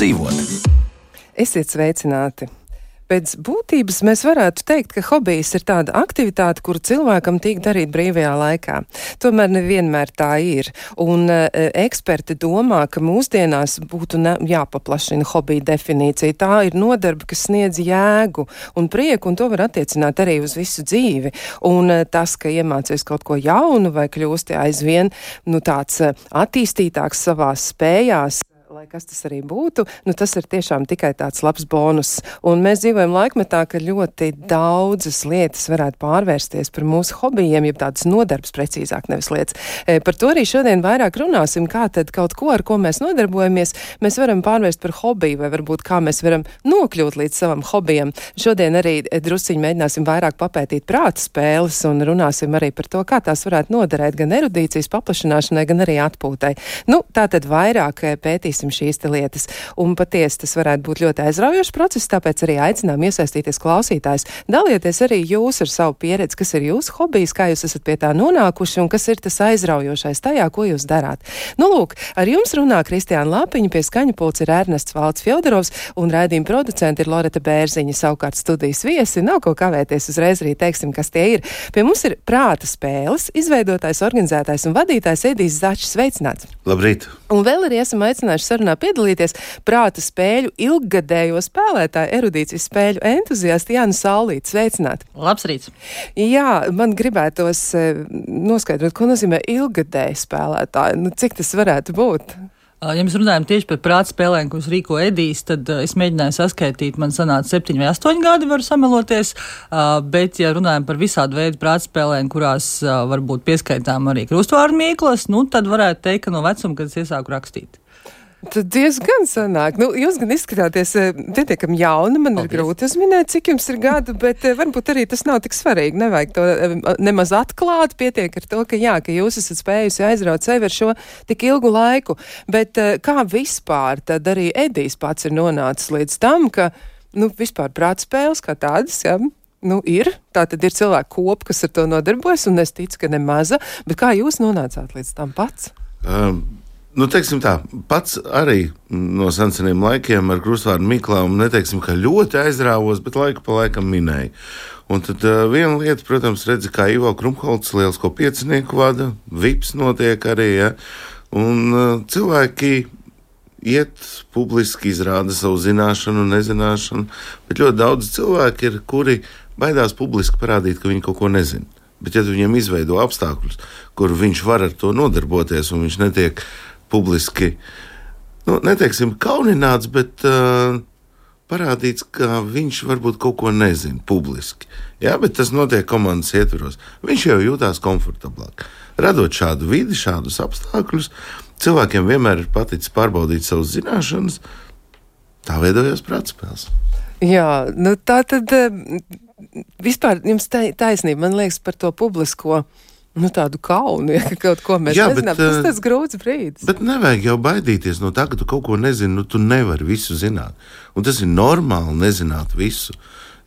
dzīvot. Esiet sveicināti! Pēc būtības mēs varētu teikt, ka hobijs ir tāda aktivitāte, kuru cilvēkam tīk darīt brīvajā laikā. Tomēr nevienmēr tā ir. Un e, eksperti domā, ka mūsdienās būtu ne, jāpaplašina hobija definīcija. Tā ir nodarbe, kas sniedz jēgu un prieku, un to var attiecināt arī uz visu dzīvi. Un e, tas, ka iemācies kaut ko jaunu vai kļūsti aizvien nu, tāds e, attīstītāks savās spējās, lai kas tas arī būtu, nu, tas ir tiešām tikai tāds labs bonus. Un mēs dzīvojam laikmetā, ka ļoti daudzas lietas varētu pārvērsties par mūsu hobijiem, jeb tādas nodarbs precīzāk, nevis lietas. E, par to arī šodien vairāk runāsim, kā tad kaut ko, ar ko mēs nodarbojamies, mēs varam pārvērst par hobiju, vai varbūt kā mēs varam nokļūt līdz savam hobijam. Šodien arī drusciņi mēģināsim vairāk papētīt prāta spēles un runāsim arī par to, kā tās varētu noderēt gan erudīcijas paplašināšanai, gan arī atpūtai. Nu, tā tad vairāk e, risināsim šīs lietas. Un patiesi tas varētu būt ļoti aizraujošs process, tāpēc arī aicinām iesaistīties klausītājs. Dalieties arī jūs ar savu pieredzi, kas ir jūsu hobijs, kā jūs esat pie tā nonākuši un kas ir tas aizraujošais tajā, ko jūs darāt. Nu, lūk, ar jums runā Kristiāna Lapiņa, pie skaņa pulca ir Ernests Valds Fjodorovs un raidījuma producenti ir Loreta Bērziņa, savukārt studijas viesi. Nav ko kavēties, uzreiz arī teiksim, kas tie ir. Pie mums ir prāta spēles, izveidotājs, organizētājs un vadītājs Edijs Začs. Sveicināts! Labrīt! Un vēl arī esam aicinājuši sarunā piedalīties prāta spēļu ilggadējo spēlētāju, erudīcijas spēļu entuziastu Jānu Saulītu. Sveicināt! Labs rīts! Jā, man gribētos eh, noskaidrot, ko nozīmē ilggadēji spēlētāji. Nu, cik tas varētu būt? Ja mēs runājam tieši par prāta spēlēm, kuras rīko Edijs, tad es mēģināju saskaitīt, man sanāca septiņi vai astoņi gadi, varu sameloties. Bet, ja runājam par visādu veidu prāta spēlēm, kurās varbūt pieskaitām arī krustvārdu mīklas, nu, tad varētu teikt, ka no vecuma, kad es iesāku rakstīt. Tad diezgan sanāk. Nu, jūs gan izskatāties eh, pietiekami jauni. Man Paldies. ir grūti uzminēt, cik jums ir gadu, bet eh, varbūt arī tas nav tik svarīgi. Nevajag to eh, nemaz atklāt. Pietiek ar to, ka, jā, ka jūs esat spējusi aizraut sevi ar šo tik ilgu laiku. Bet kā vispār tad arī Edijs pats ir nonācis līdz tam, ka, nu, vispār prātspēles kā tādas, jā, nu, ir. Tā tad ir cilvēku kopa, kas ar to nodarbojas, un es ticu, ka ne maza. Bet kā jūs nonācāt līdz tam pats? Um, Nu, teiksim tā, pats arī no seniem laikiem ar krustvārdu Miklānu neteiksim, ka ļoti aizrāvos, bet laiku pa laikam minēju. Un tad uh, viena lieta, protams, redzi, kā Ivo Krumholts liels ko piecinieku vada, vips notiek arī, ja, un uh, cilvēki iet publiski, izrāda savu zināšanu nezināšanu, bet ļoti daudz cilvēku ir, kuri baidās publiski parādīt, ka viņi kaut ko nezina. Bet, ja viņam izveido apstākļus, kur viņš var ar to nodarboties, un viņš netiek uh, publiski, nu, neteiksim, kaunināts, bet uh, parādīts, ka viņš varbūt kaut ko nezina publiski. Jā, bet tas notiek komandas ietvaros. Viņš jau jūtās komfortablāk. Radot šādu vidi, šādus apstākļus, cilvēkiem vienmēr ir paticis pārbaudīt savas zināšanas. Tā veidojās prātspēles. Jā, nu tā tad vispār jums taisnība, man liekas, par to publisko Nu, tādu kaunu, ja kaut ko mēs Jā, nezinām. Bet, tas ir tas grūts brīdis. Bet nevajag jau baidīties no tā, ka tu kaut ko nezini. Nu, tu nevari visu zināt. Un tas ir normāli nezināt visu.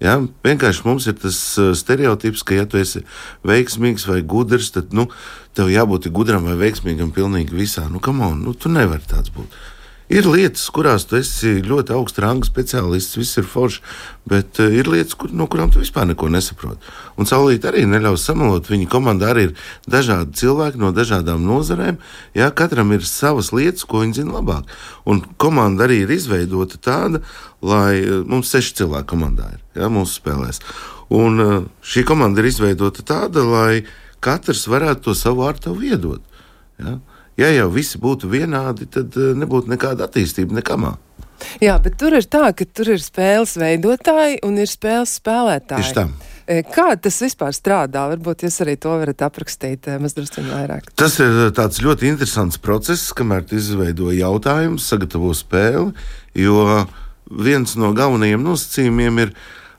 Ja? Vienkārši mums ir tas stereotips, ka, ja tu esi veiksmīgs vai gudrs, tad nu, tev jābūt gudram vai veiksmīgam pilnīgi visā. Nu, on, nu, tu nevari tāds būt. Ir lietas, kurās tu esi ļoti augsts ranga speciālists, viss ir forši, bet uh, ir lietas, kur, no kurām tu vispār neko nesaproti. Un Saulīt arī neļaus samalot. Viņa komandā arī ir dažādi cilvēki no dažādām nozarēm. Jā, katram ir savas lietas, ko viņi zina labāk. Un komanda arī ir izveidota tāda, lai uh, mums seši cilvēki komandā ir, jā, mūsu spēlēs. Un uh, šī komanda ir izveidota tāda, lai katrs varētu to savu tevi iedot. Jā ja jau visi būtu vienādi, tad eh, nebūtu nekāda attīstība nekamā. Jā, bet tur ir tā, ka tur ir spēles veidotāji un ir spēles spēlētāji. Tieši tā. E, kā tas vispār strādā? Varbūt jūs arī to varat aprakstīt e, mazliet vairāk. Tas ir e, tāds ļoti interesants process, kamēr izveido jautājumu, sagatavo spēli, jo viens no galvenajiem nosacījumiem ir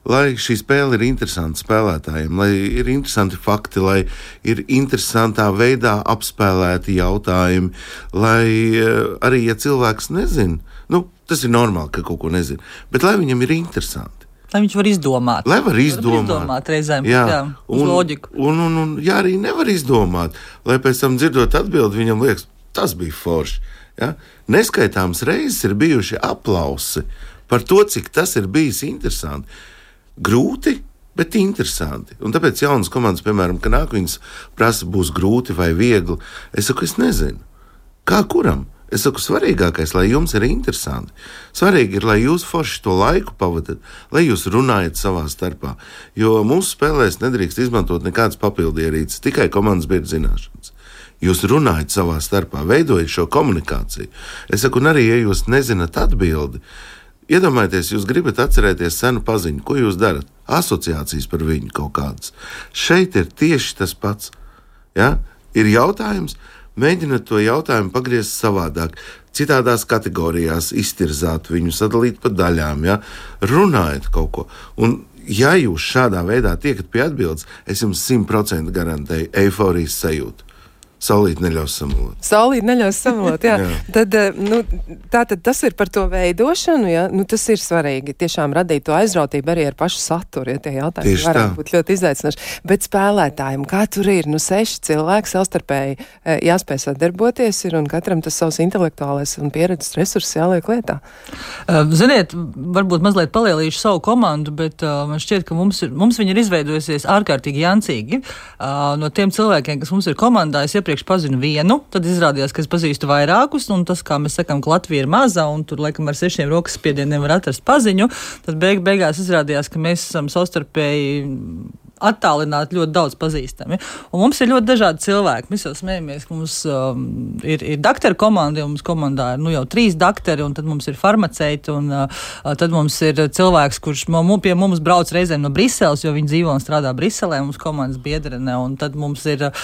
lai šī spēle ir interesanta spēlētājiem, lai ir interesanti fakti, lai ir interesantā veidā apspēlēti jautājumi, lai eh, arī, ja cilvēks nezina, nu, tas ir normāli, ka kaut ko nezina, bet lai viņam ir interesanti. Lai viņš var izdomāt. Lai var izdomāt. izdomāt reizēm, jā, jā un, loģiku. Un, un, un, ja arī nevar izdomāt, lai pēc tam dzirdot atbildi, viņam liekas, tas bija forši. Ja? Neskaitāms reizes ir bijuši aplausi par to, cik tas ir bijis interesanti. Grūti, bet interesanti. Un tāpēc jaunas komandas, piemēram, ka nāk viņas prasa, būs grūti vai viegli. Es saku, es nezinu. Kā kuram? Es saku, svarīgākais, lai jums ir interesanti. Svarīgi ir, lai jūs forši to laiku pavadat, lai jūs runājat savā starpā. Jo mūsu spēlēs nedrīkst izmantot nekādas papildierīces, tikai komandas biedru zināšanas. Jūs runājat savā starpā, veidojat šo komunikāciju. Es saku, un arī, ja jūs nezināt atbildi, iedomājieties, jūs gribat atcerēties senu paziņu, ko jūs darat, asociācijas par viņu kaut kādas. Šeit ir tieši tas pats. Ja? Ir jautājums, mēģināt to jautājumu pagriezt savādāk, citādās kategorijās, iztirzāt viņu, sadalīt pa daļām, ja? runājot kaut ko. Un, ja jūs šādā veidā tiekat pie atbildes, es jums simtprocentīgi garantēju eifórijas sajūtu. Saulīt neļaus samalot. Saulīt neļaus samalot, jā. jā. Tad, eh, nu, tā tad tas ir par to veidošanu, jā. Nu, tas ir svarīgi tiešām radīt to aizrautību arī ar pašu saturu, ja tie jautājumi Tieši varētu tā. būt ļoti izaicinoši. Bet spēlētājiem, kā tur ir, nu, seši cilvēki savstarpēji eh, jāspēj sadarboties ir un katram tas savs intelektuālais un pieredzes resurss jāliek lietā. Uh, ziniet, varbūt mazliet palielīšu savu komandu, bet uh, man šķiet, ka mums, ir, mums viņa ir izveidojusies ārkārtīgi jancīgi. Uh, no tiem cilvēkiem, kas mums ir komandā, es iepriekš iepriekš pazinu vienu, tad izrādījās, ka es pazīstu vairākus, un tas, kā mēs sakām, ka Latvija ir maza, un tur laikam ar sešiem rokas spiedieniem var atrast paziņu, tad beig beigās izrādījās, ka mēs esam savstarpēji attālināti ļoti daudz pazīstami. Un mums ir ļoti dažādi cilvēki. Mēs jau smējamies, ka mums um, ir, ir doktora komanda, jau mums komandā ir nu, jau trīs doktori, un tad mums ir farmaceiti, un uh, tad mums ir cilvēks, kurš mums, pie mums brauc reizēm no Briseles, jo viņi dzīvo un strādā Briselē, mums komandas biedrene, un tad mums ir uh,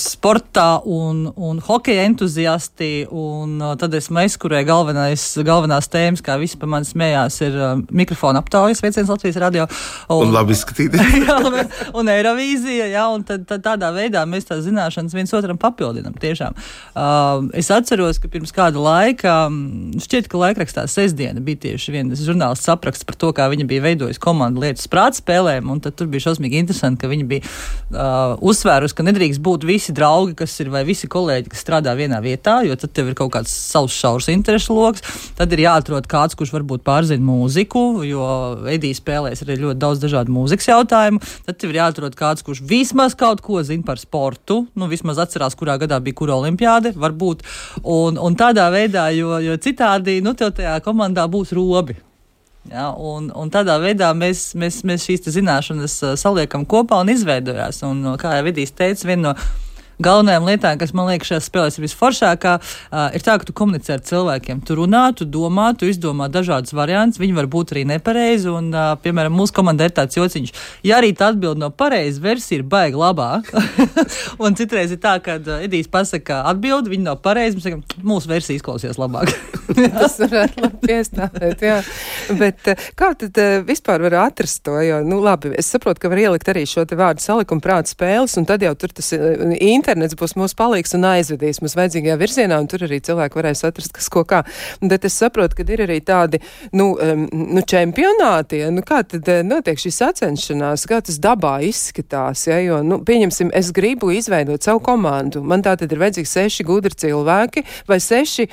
sportā un, un hokeja entuziasti, un uh, tad es, kurai galvenais, galvenās tēmas, kā visi pa mani smējās, ir uh, mikrofona aptaujas veiciens Latvijas radio. Un, un labi izskatīties. Un Eirovīzija, jā, un tad, tad tādā veidā mēs tās zināšanas viens otram papildinam. Tiešām. Uh, es atceros, ka pirms kāda laika, šķiet, ka laikrakstā sestdiena bija tieši viens žurnālists apraksts par to, kā viņa bija veidojusi komandu lietas prāta spēlēm, un tad tur bija šausmīgi interesanti, ka viņa bija uh, uzsvērusi, ka nedrīkst būt visi draugi, kas ir, vai visi kolēģi, kas strādā vienā vietā, jo tad tev ir kaut kāds savs šaurs interešu lokus, tad ir jāatrod kāds, kurš varbūt pārzina mūziku, jo Edija spēlēs arī ļoti daudz dažādu mūzikas jautājumu jautājumu. Tad tev ir jāatrod kāds, kurš vismaz kaut ko zina par sportu. Nu, vismaz atcerās, kurā gadā bija kura olimpiāde, varbūt. Un, un tādā veidā, jo, jo citādi nu, tev tajā komandā būs robi. Ja, un, un tādā veidā mēs, mēs, mēs šīs zināšanas uh, saliekam kopā un izveidojās. Un, kā jau Vidīs teica, viena no galvenajām lietām, kas man liekas šajās spēlēs ir visforšākā, ir tā, ka tu komunicē ar cilvēkiem. Tu runā, tu domā, tu izdomā dažādas variantus. Viņi var būt arī nepareizi. Un, piemēram, mūsu komandai ir tāds jociņš, ja arī tā atbild no pareizas versijas, ir baigi labāk. un citreiz ir tā, ka Edijs pasaka atbildi, viņi nav pareizi, mēs sakam, mūsu versija izklausās labāk. Tas varētu labi piestāvēt, jā. Bet kā tad vispār var atrast to? Jo, nu labi, es saprotu, ka var ielikt arī šo te vārdu salikumu prāta spēles, un tad jau tur tas internets būs mūsu palīgs un aizvedīs mūs vajadzīgajā virzienā, un tur arī cilvēki varēs atrast, kas ko kā. Bet es saprotu, ka ir arī tādi, nu, um, nu čempionāti, ja? nu, kā tad eh, notiek šī sacenšanās, kā tas dabā izskatās, ja? jo, nu, pieņemsim, es gribu izveidot savu komandu. Man tā tad ir vajadzīgi seši gudri cilvēki vai seši,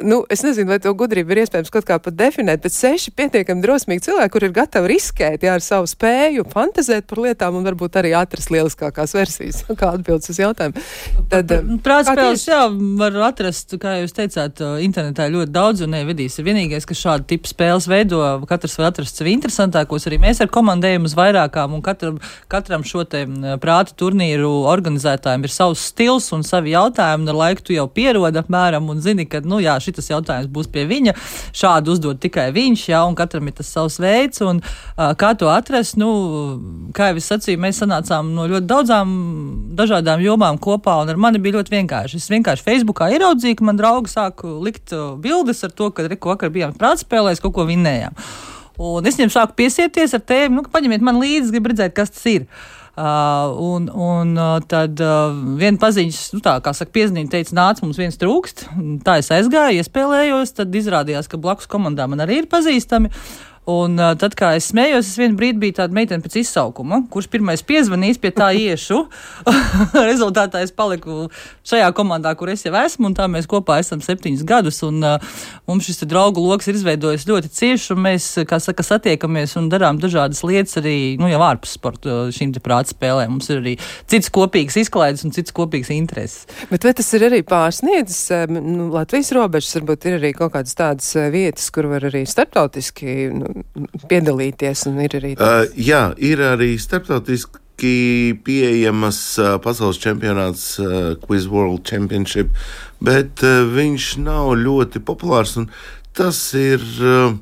nu, es nezinu, vai to gudrību ir iespējams kaut kā pat definēt, bet seši pietiekami drosmīgi cilvēki, kur ir gatavi riskēt, jā, ar savu spēju, fantazēt par lietām un varbūt arī atrast lieliskākās versijas, kā atbildes uz jautājumu jautājumu. Tad, Prātspēles, jā, var atrast, kā jūs teicāt, internetā ļoti daudz un nevedīs. Ir vienīgais, ka šādu tipu spēles veido, katrs var atrast sevi interesantākos. Arī mēs ar komandējam uz vairākām un katram, katram šo te prāta turnīru organizētājiem ir savs stils un savi jautājumi. Ar laiku tu jau pierodi apmēram un zini, ka, nu jā, šitas jautājums būs pie viņa. Šādu uzdod tikai viņš, jā, un katram ir tas savs veids. Un, uh, kā to atrast, nu, kā jau es sacīju, mēs sanācām no ļoti daudzām dažādām jomām kopā, un ar mani bija ļoti vienkārši. Es vienkārši Facebookā ieraudzīju, ka man draugi sāk likt bildes ar to, ka reku vakar bijām prātspēlēs, kaut ko vinnējām. Un es viņiem sāku piesieties ar tēmu, nu, paņemiet man līdzi, gribu redzēt, kas tas ir. Uh, un, un uh, tad uh, viena paziņas, nu, tā kā saka, piezīme teica, nāc, mums viens trūkst. Tā es aizgāju, iespēlējos, tad izrādījās, ka blakus komandā man arī ir pazīstami. Un uh, tad, kā es smējos, es vienu brīdi biju tāda meitene pēc izsaukuma, kurš pirmais piezvanīs, pie tā iešu. Rezultātā es paliku šajā komandā, kur es jau esmu, un tā mēs kopā esam septiņus gadus. Un, uh, mums šis draugu lokus ir izveidojis ļoti cieši, un mēs, kā saka, satiekamies un darām dažādas lietas arī nu, jau ārpus sporta šīm prāta spēlēm. Mums ir arī cits kopīgs izklaides un cits kopīgs intereses. Bet vai tas ir arī pārsniedzis nu, Latvijas robežas? Varbūt ir arī kaut kādas tādas vietas, kur var arī starptautiski nu, piedalīties. Arī uh, jā, ir arī starptautiski pieejamas uh, pasaules čempionāts, uh, Quiz World Championship, bet uh, viņš nav ļoti populārs. Tas ir uh,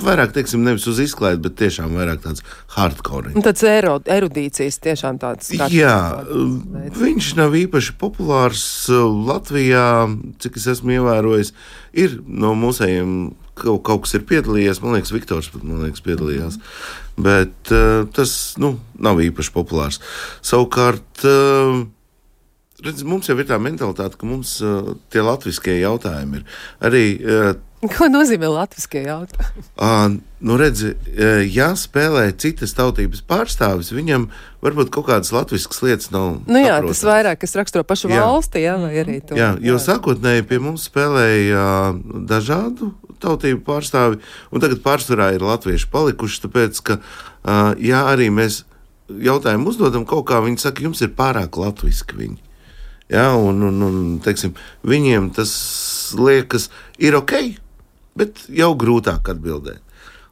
vairāk, teiksim, nevis uz izklaidi, bet tiešām vairāk tāds hardcore. Tāds erudīcijas tiešām tāds. Jā, tāds viņš nav īpaši populārs Latvijā, cik es esmu ievērojis. Ir no mūsējiem kaut, kaut kas ir piedalījies. Man liekas, Viktors pat liekas, piedalījās. Bet uh, tas nu, nav īpaši populārs. Savukārt, uh, redz, mums jau ir tā mentalitāte, ka mums uh, tie latviskie jautājumi ir arī. Uh, Ko nozīmē latviešu jautājums? Uh, nu, redzi, ja spēlē citas tautības pārstāvis, viņam varbūt kaut kādas latviešu lietas nav. Nu, jā, saprotams. tas vairāk, kas raksturo pašu jā. valsti, jā, vai arī to. Jā, jo jā. sākotnēji pie mums spēlēja uh, dažādu tautību pārstāvi, un tagad pārsvarā ir latvieši palikuši, tāpēc, ka, uh, ja arī mēs jautājumu uzdodam kaut kā, viņi saka, jums ir pārāk latviski viņi. Ja, un, un, un, teiksim, viņiem tas liekas, ir ok, bet jau grūtāk atbildēt.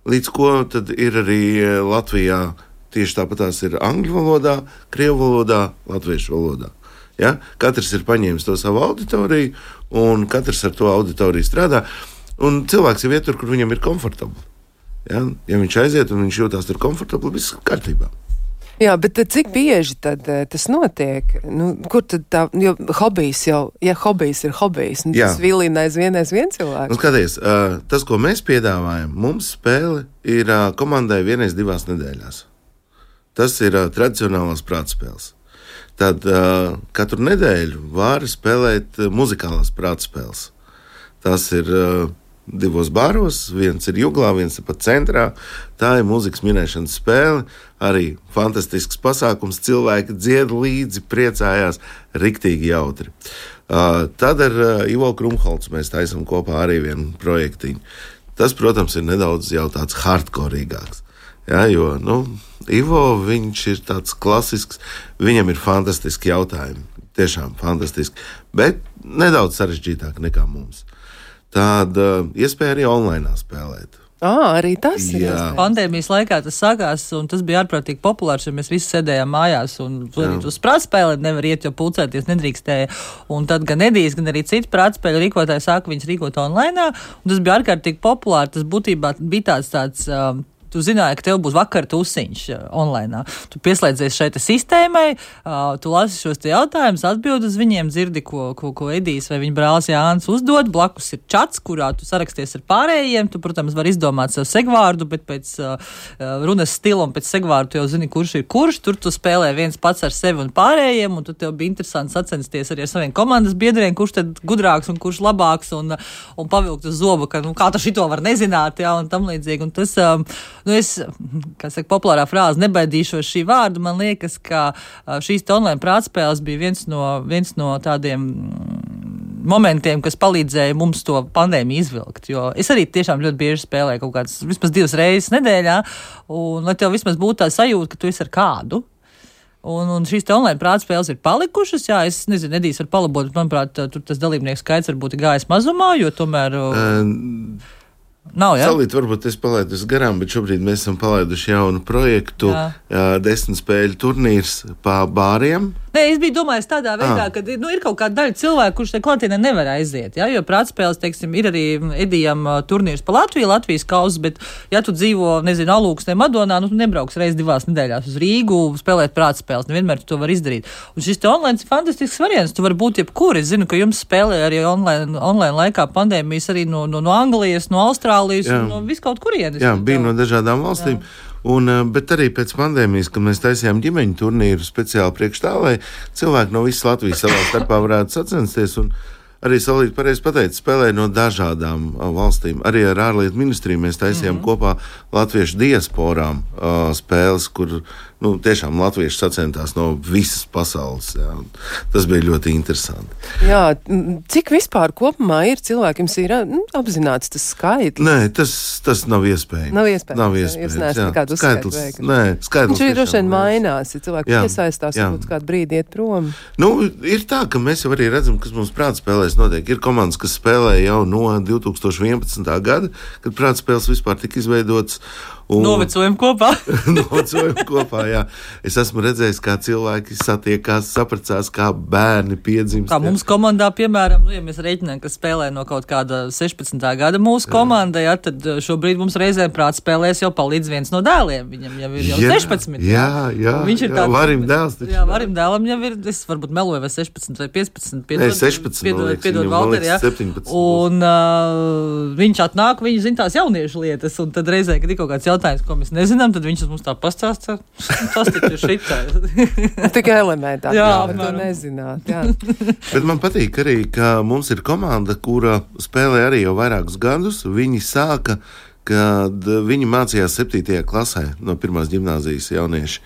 Līdz ko tad ir arī Latvijā tieši tāpat tās ir angļu valodā, krievu valodā, latviešu valodā. Ja? Katrs ir paņēmis to savu auditoriju, un katrs ar to auditoriju strādā. Un cilvēks jau iet tur, kur viņam ir komfortabli. Ja, ja viņš aiziet un viņš jūtas tur komfortabli, viss kārtībā. Jā, bet cik bieži tad uh, tas notiek? Nu, kur tad tā, jo hobijs jau, ja hobijs ir hobijs, nu, tas vilina aizvien aizvien cilvēku. Nu, skaties, uh, tas, ko mēs piedāvājam, mums spēle ir uh, komandai vienreiz divās nedēļās. Tas ir uh, tradicionālās prātspēles. Tad uh, katru nedēļu var spēlēt muzikālās prātspēles. Tas ir uh, divos baros, viens ir Juglā, viens ir pat centrā. Tā ir mūzikas minēšanas spēle, arī fantastisks pasākums. Cilvēki dzied līdzi, priecājās, riktīgi jautri. Uh, tad ar uh, Ivo Krumholcu mēs taisām kopā arī vienu projektiņu. Tas, protams, ir nedaudz jau tāds hardcoreīgāks. Ja, jo nu, Ivo ir tāds klasisks, viņam ir fantastiski jautājumi. Tiešām fantastiski, bet nedaudz sarežģītāk nekā mums tāda iespēja arī online spēlēt. Ah, arī tas ir. Pandēmijas laikā tas sākās, un tas bija ārprātīgi populārs, jo mēs visi sēdējām mājās un uz prātspēli nevar iet, jo pulcēties nedrīkstēja. Un tad gan Edijs, gan arī citi prātspēļu rīkotāji sāka viņus rīkot online, un tas bija ārkārtīgi populāri. Tas būtībā bija tāds tāds. Um, Tu zināji, ka tev būs vakara tusiņš uh, online. Tu pieslēdzies šai sistēmai, tu lasi šos jautājumus, atbild uz viņiem, dzirdi, ko, ko, ko Edijs vai viņa brālis Jānis uzdod. Blakus ir čats, kurā tu saraksties ar pārējiem. Tu, protams, vari izdomāt savu segvārdu, bet pēc runas stila un pēc segvārdu jau zini, kurš ir kurš. Tur tu spēlē viens pats ar sevi un pārējiem, un tev bija interesanti sacensties arī ar saviem komandas biedriem, kurš tad gudrāks un kurš labāks un, un pavilkt uz zobu, ka nu, kā tu šito var nezināt, jā, un tam līdzīgi. Un tas, um, nu, es, kā saka, populārā frāze, nebaidīšos šī vārda. Man liekas, ka šīs online prātspēles bija viens no, viens no tādiem mm, momentiem, kas palīdzēja mums to pandēmiju izvilkt. Jo es arī tiešām ļoti bieži spēlēju kaut kādas vismaz divas reizes nedēļā, un lai tev vismaz būtu tā sajūta, ka tu esi ar kādu. Un, un šīs online prātspēles ir palikušas. Jā, es nezinu, Edijs var palabot, bet manuprāt, tur tas dalībnieku skaits varbūt gājis mazumā, jo tomēr. Um. Nav, ja? Salīt, varbūt es palaidu garām, bet šobrīd mēs esam palaiduši jaunu projektu, jā. desmit spēļu turnīrs pa bāriem. Nē, es biju domājis tādā veidā, ah. ka nu, ir kaut kāda daļa cilvēku, kurš te klātienē nevar aiziet. Ja? Jo prātspēles, teiksim, ir arī Edijam turnīrs pa Latviju, Latvijas kausas, bet, ja tu dzīvo, nezinu, Alūksnē, Madonā, nu, tu nebrauks reiz divās nedēļās uz Rīgu spēlēt prātspēles. Nevienmēr tu to var izdarīt. Un šis te online ir fantastisks variants. Tu vari būt jebkur. Es zinu, ka jums spēlē arī online, online laikā pandēmijas arī no, no, no Anglijas, no Austrālijas, Jā. no viskaut kurienes. Jā, bija no dažādām valstīm. Jā. Un, eh, bet arī pēc pandēmijas, kad mēs taisījām ģimeņu turnīru speciāli priekš tā, lai cilvēki no visas Latvijas savā starpā varētu sacensties. Un, arī Salīdz pareizi pateica, spēlēja no dažādām uh, valstīm. Arī ar ārlietu ministriju mēs taisījām mm -hmm. kopā latviešu diasporām uh, spēles, kur nu, tiešām latvieši sacentās no visas pasaules. Jā. Tas bija ļoti interesanti. Jā, cik vispār kopumā ir cilvēkiem, ir nu, apzināts tas skaitlis? Nē, tas, tas nav iespējams. Nav iespējams. Nav iespējams. Jūs neesat nekādu skaitlis. Nē, skaitlis. Viņš droši vien mainās, ja cilvēki jā, piesaistās, varbūt kādu brīdi iet prom. Nu, ir tā, ka mēs jau arī redzam, kas mums prātā spēlēs notiek. Ir komandas, kas spēlē jau no 2011. gada, kad prātā spēles vispār tika izveidotas. Un... Novecojam kopā. novecojam kopā, jā. Es esmu redzējis, kā cilvēki satiekās, sapratās, kā bērni piedzimst. Kā mums komandā, piemēram, nu, ja mēs reiķinām, ka spēlē no kaut kāda 16. gada mūsu komanda, jā, tad uh, šobrīd mums reizēm prāts spēlēs jau palīdz viens no dēliem. Viņam jau ir jau jā, 16. Jā, jā. Viņš ir tāds. Varim dēls. Taču, jā, varim dēlam jau ir, es varbūt meloju vai 16 vai 15. Piedod, Nē, 16. Piedod, liekas, piedod Valter, jā. 17. Un uh, viņš atnāk, viņš zina tās jauniešu lietas, un tad reizē, kad ir kaut kāds jautājums, ko mēs nezinām, tad viņš mums tā pastāsta, tas ir šitā. Tikai elementā. Jā, jā to nezināt. Jā. Bet man patīk arī, ka mums ir komanda, kura spēlē arī jau vairākus gadus. Viņi sāka kad viņi mācījās 7. klasē no pirmās gimnāzijas jaunieši.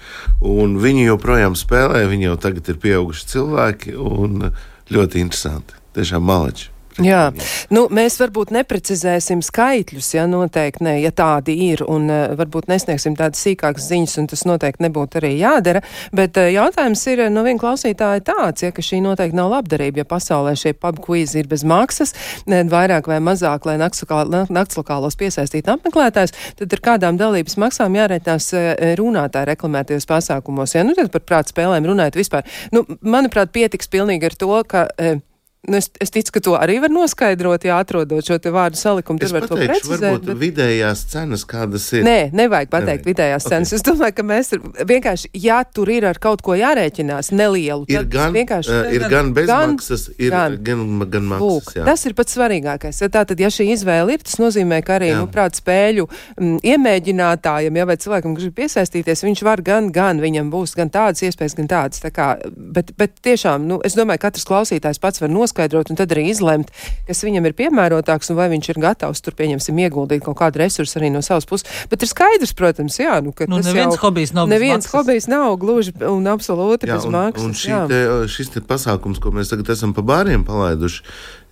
Un viņi joprojām spēlē, viņi jau tagad ir pieauguši cilvēki un ļoti interesanti. Tiešām maleči. Jā, nu, mēs varbūt neprecizēsim skaitļus, ja noteikti ne, ja tādi ir, un uh, varbūt nesniegsim tādas sīkākas ziņas, un tas noteikti nebūtu arī jādara, bet uh, jautājums ir no viena klausītāja tāds, ja, ka šī noteikti nav labdarība, ja pasaulē šie pub quizi ir bez maksas, ne, vairāk vai mazāk, lai naktslokālos piesaistītu apmeklētājs, tad ar kādām dalības maksām jārētās uh, runātāji reklamētajos pasākumos, ja, nu, tad par prāt spēlēm runājot vispār. Nu, manuprāt, pietiks pilnīgi ar to, ka uh, Nu, es, es ticu, ka to arī var noskaidrot, ja atrodot šo vārdu salikumu. Tur var pateikšu, to precizēt. Bet... vidējās cenas, kādas ir. Nē, nevajag pateikt nevajag. vidējās okay. cenas. Es domāju, ka mēs vienkārši, ja tur ir ar kaut ko jārēķinās, nelielu, ir gan, vienkārši, uh, ir gan bezmaksas, gan, ir gan, gan, gan maksas. Lūk, tas ir pats svarīgākais. Ja tātad, ja šī izvēle ir, tas nozīmē, ka arī, jā. nu, prāt, spēļu m, mm, iemēģinātājam, ja vai cilvēkam grib piesaistīties, viņš var gan, gan, viņam būs gan tādas iespējas, gan tādas. Tā kā, bet, bet tiešām, nu, es domāju, katrs klausītājs pats var noskaidrot noskaidrot un tad arī izlemt, kas viņam ir piemērotāks un vai viņš ir gatavs tur, pieņemsim, ieguldīt kaut kādu resursu arī no savas puses. Bet ir skaidrs, protams, jā, nu, ka nu, tas neviens jau, hobijs nav. Neviens hobijs nav gluži un absolūti jā, bez un, maksas. Un šī te, šis te pasākums, ko mēs tagad esam pa bāriem palaiduši,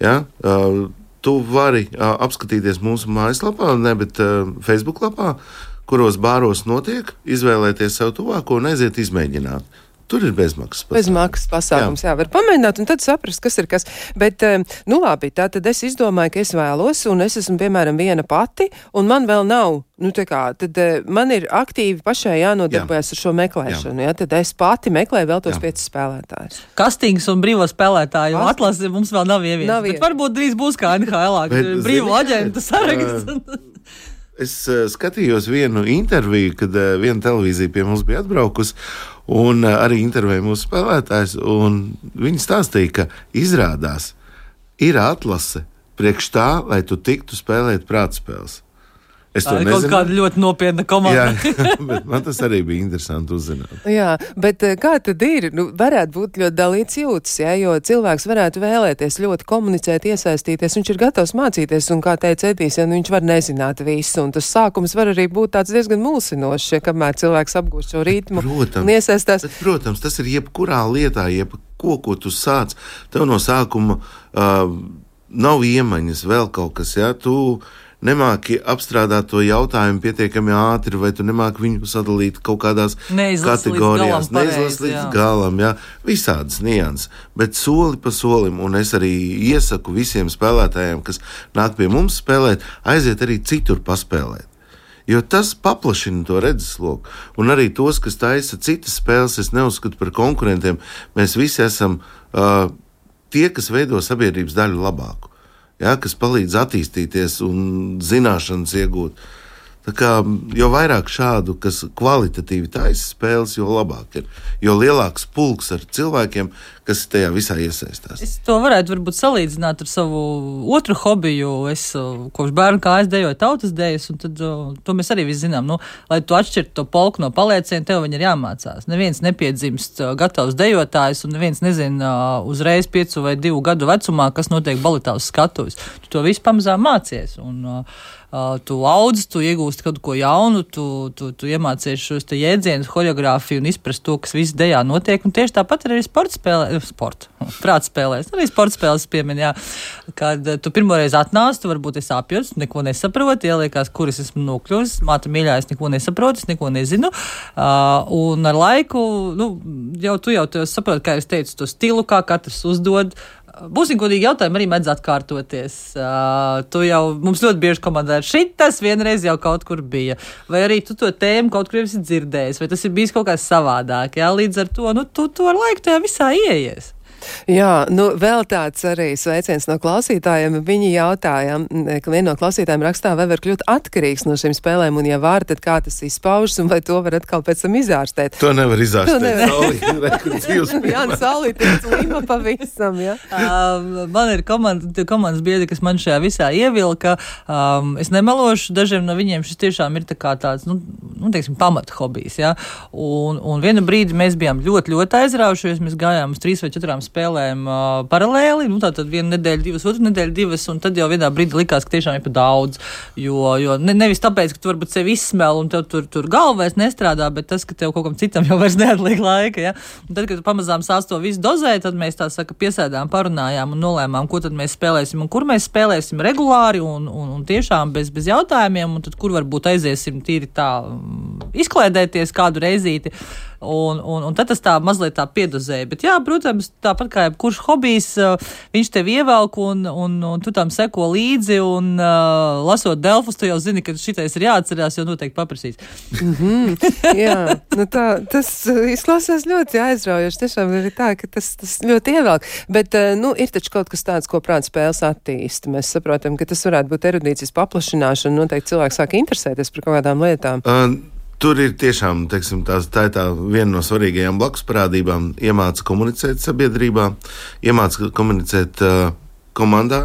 jā, uh, tu vari uh, apskatīties mūsu mājaslapā, ne, bet uh, Facebook lapā, kuros bāros notiek, izvēlēties sev tuvāko un aiziet izmēģināt. Tur ir bezmaksas pasākums. Bezmaksas pasākums, jā. jā, var pamēģināt un tad saprast, kas ir kas. Bet, eh, nu labi, tā tad es izdomāju, ka es vēlos, un es esmu, piemēram, viena pati, un man vēl nav. Nu, kā, tad eh, man ir aktīvi pašai jānodarbojas jā. ar šo meklēšanu. Jā. Jā, tad es pati meklēju vēl tos piecus spēlētājus. Kastings un brīvo spēlētāju Kast... atlasi mums vēl nav ieviests. Nav ievies. Varbūt drīz būs kā NHL, brīvo aģentu saraksts. Es skatījos vienu interviju, kad viena televīzija pie mums bija atbraukusi, un uh, arī intervēja mūsu spēlētājs. Viņi stāstīja, ka izrādās ir atlase priekš tā, lai tu tiktu spēlēt prātspēles. Es to nezinu. Kaut kāda ļoti nopietna komanda. jā, bet man tas arī bija interesanti uzzināt. Jā, bet eh, kā tad ir? Nu, varētu būt ļoti dalīts jūtas, jā, jo cilvēks varētu vēlēties ļoti komunicēt, iesaistīties. Viņš ir gatavs mācīties, un kā teica Edijs, ja, nu, viņš var nezināt visu. Un tas sākums var arī būt tāds diezgan mulsinošs, ja kamēr cilvēks apgūst šo ritmu protams, un iesaistās. Bet, protams, tas ir jebkurā lietā, jebko, ko tu sāc. Tev no sākuma uh, nav iemaņas, vēl kaut kas, jā. Tu, nemāki apstrādāt to jautājumu pietiekami ātri, vai tu nemāki viņu sadalīt kaut kādās Neizlas kategorijās, neizlasīt līdz galam, jā, visādas nianses, bet soli pa solim, un es arī iesaku visiem spēlētājiem, kas nāk pie mums spēlēt, aiziet arī citur paspēlēt. Jo tas paplašina to redzesloku. Un arī tos, kas taisa citas spēles, es neuzskatu par konkurentiem. Mēs visi esam uh, tie, kas veido sabiedrības daļu labāku ja, kas palīdz attīstīties un zināšanas iegūt. Kā, jo vairāk šādu, kas kvalitatīvi taisa spēles, jo labāk ir. Jo lielāks pulks ar cilvēkiem, kas tajā visā iesaistās. Es to varētu varbūt salīdzināt ar savu otru hobiju. Es kopš bērna kājas dejoju tautas dejas, un tad, to mēs arī visi zinām. Nu, lai tu atšķirtu to polku no palieciena, tev ir jāmācās. Neviens nepiedzimst gatavs dejotājs, un neviens nezina uzreiz piecu vai divu gadu vecumā, kas notiek balitā uz skatuves. Tu to visu pamazām mācies. Un, uh, tu audz, tu iegūsti kaut ko jaunu, tu, tu, tu iemācies šos jēdzienus, horeogrāfiju un izprast to, kas viss dejā notiek. Un tieši tāpat arī sporta spēlē, eh, sporta, prāta spēlēs, arī sporta spēles piemin, jā. Kad uh, tu pirmoreiz atnāc, tu varbūt esi apjūts, neko nesaproti, ieliekās, kur es esmu nokļuvis, māte mīļā, es neko nesaprotu, es neko nezinu. Uh, un ar laiku, nu, jau tu jau saproti, kā es teicu, to stilu, kā katrs uzdod. Uh, Būsim godīgi, jautājumi arī mēdz atkārtoties. Uh, tu jau mums ļoti bieži komandā ir šitas, vienreiz jau kaut kur bija. Vai arī tu to tēmu kaut kur esi dzirdējis, vai tas ir bijis kaut kā savādāk. Jā? Līdz ar to nu, tu, tu ar laiku tajā visā ieies. Jā, nu vēl tāds arī sveiciens no klausītājiem. Viņi jautāja, ka viena no klausītājiem rakstā, vai var kļūt atkarīgs no šīm spēlēm, un ja var, tad kā tas izpaužas, un vai to var atkal pēc tam izārstēt. To nevar izārstēt. To nevar. jā, nu saulīt ir lima pavisam, jā. Uh, man ir komanda, komandas biedri, kas man šajā visā ievilka. Um, es nemelošu, dažiem no viņiem šis tiešām ir tā kā tāds, nu, nu teiksim, pamata hobijs, jā. Un, un vienu brīdi mēs bijām ļoti, ļoti aizraujušies, mēs gājām uz trīs vai četrām spēlēm spēlēm uh, paralēli. Nu, tā tad viena nedēļa, divas, otra nedēļa, divas, un tad jau vienā brīdī likās, ka tiešām ir pa daudz. Jo, jo ne, nevis tāpēc, ka tu varbūt sevi izsmēli un tev tur, tur galva vairs nestrādā, bet tas, ka tev kaut kam citam jau vairs neatliek laika. Ja? Un tad, kad pamazām sāc to visu dozēt, tad mēs tā saka, piesēdām, parunājām un nolēmām, ko tad mēs spēlēsim un kur mēs spēlēsim regulāri un, un, un tiešām bez, bez jautājumiem, un tad kur varbūt aiziesim tīri tā mm, izklēdēties kādu reizīti. Un, un, un tad tas tā mazliet tā piedozēja. Bet, jā, protams, tāpat kā jebkurš hobijs, viņš tev ievelk un, un, un tu tam seko līdzi. Un, uh, lasot Delfus, tu jau zini, ka šitais ir jāatcerās, jo noteikti paprasīs. mm -hmm, jā, nu tā, tas izklausās ļoti aizraujoši. Tiešām ir tā, ka tas, tas ļoti ievelk. Bet, nu, ir taču kaut kas tāds, ko prāta spēles attīsta. Mēs saprotam, ka tas varētu būt erudīcijas paplašināšana. Noteikti cilvēki sāk interesēties par kaut kādām lietām. Uh, Tur ir tiešām teiksim, tās, tā, tā viena no svarīgajām blakus parādībām. Iemāca komunicēt sabiedrībā, iemāca komunicēt uh, komandā,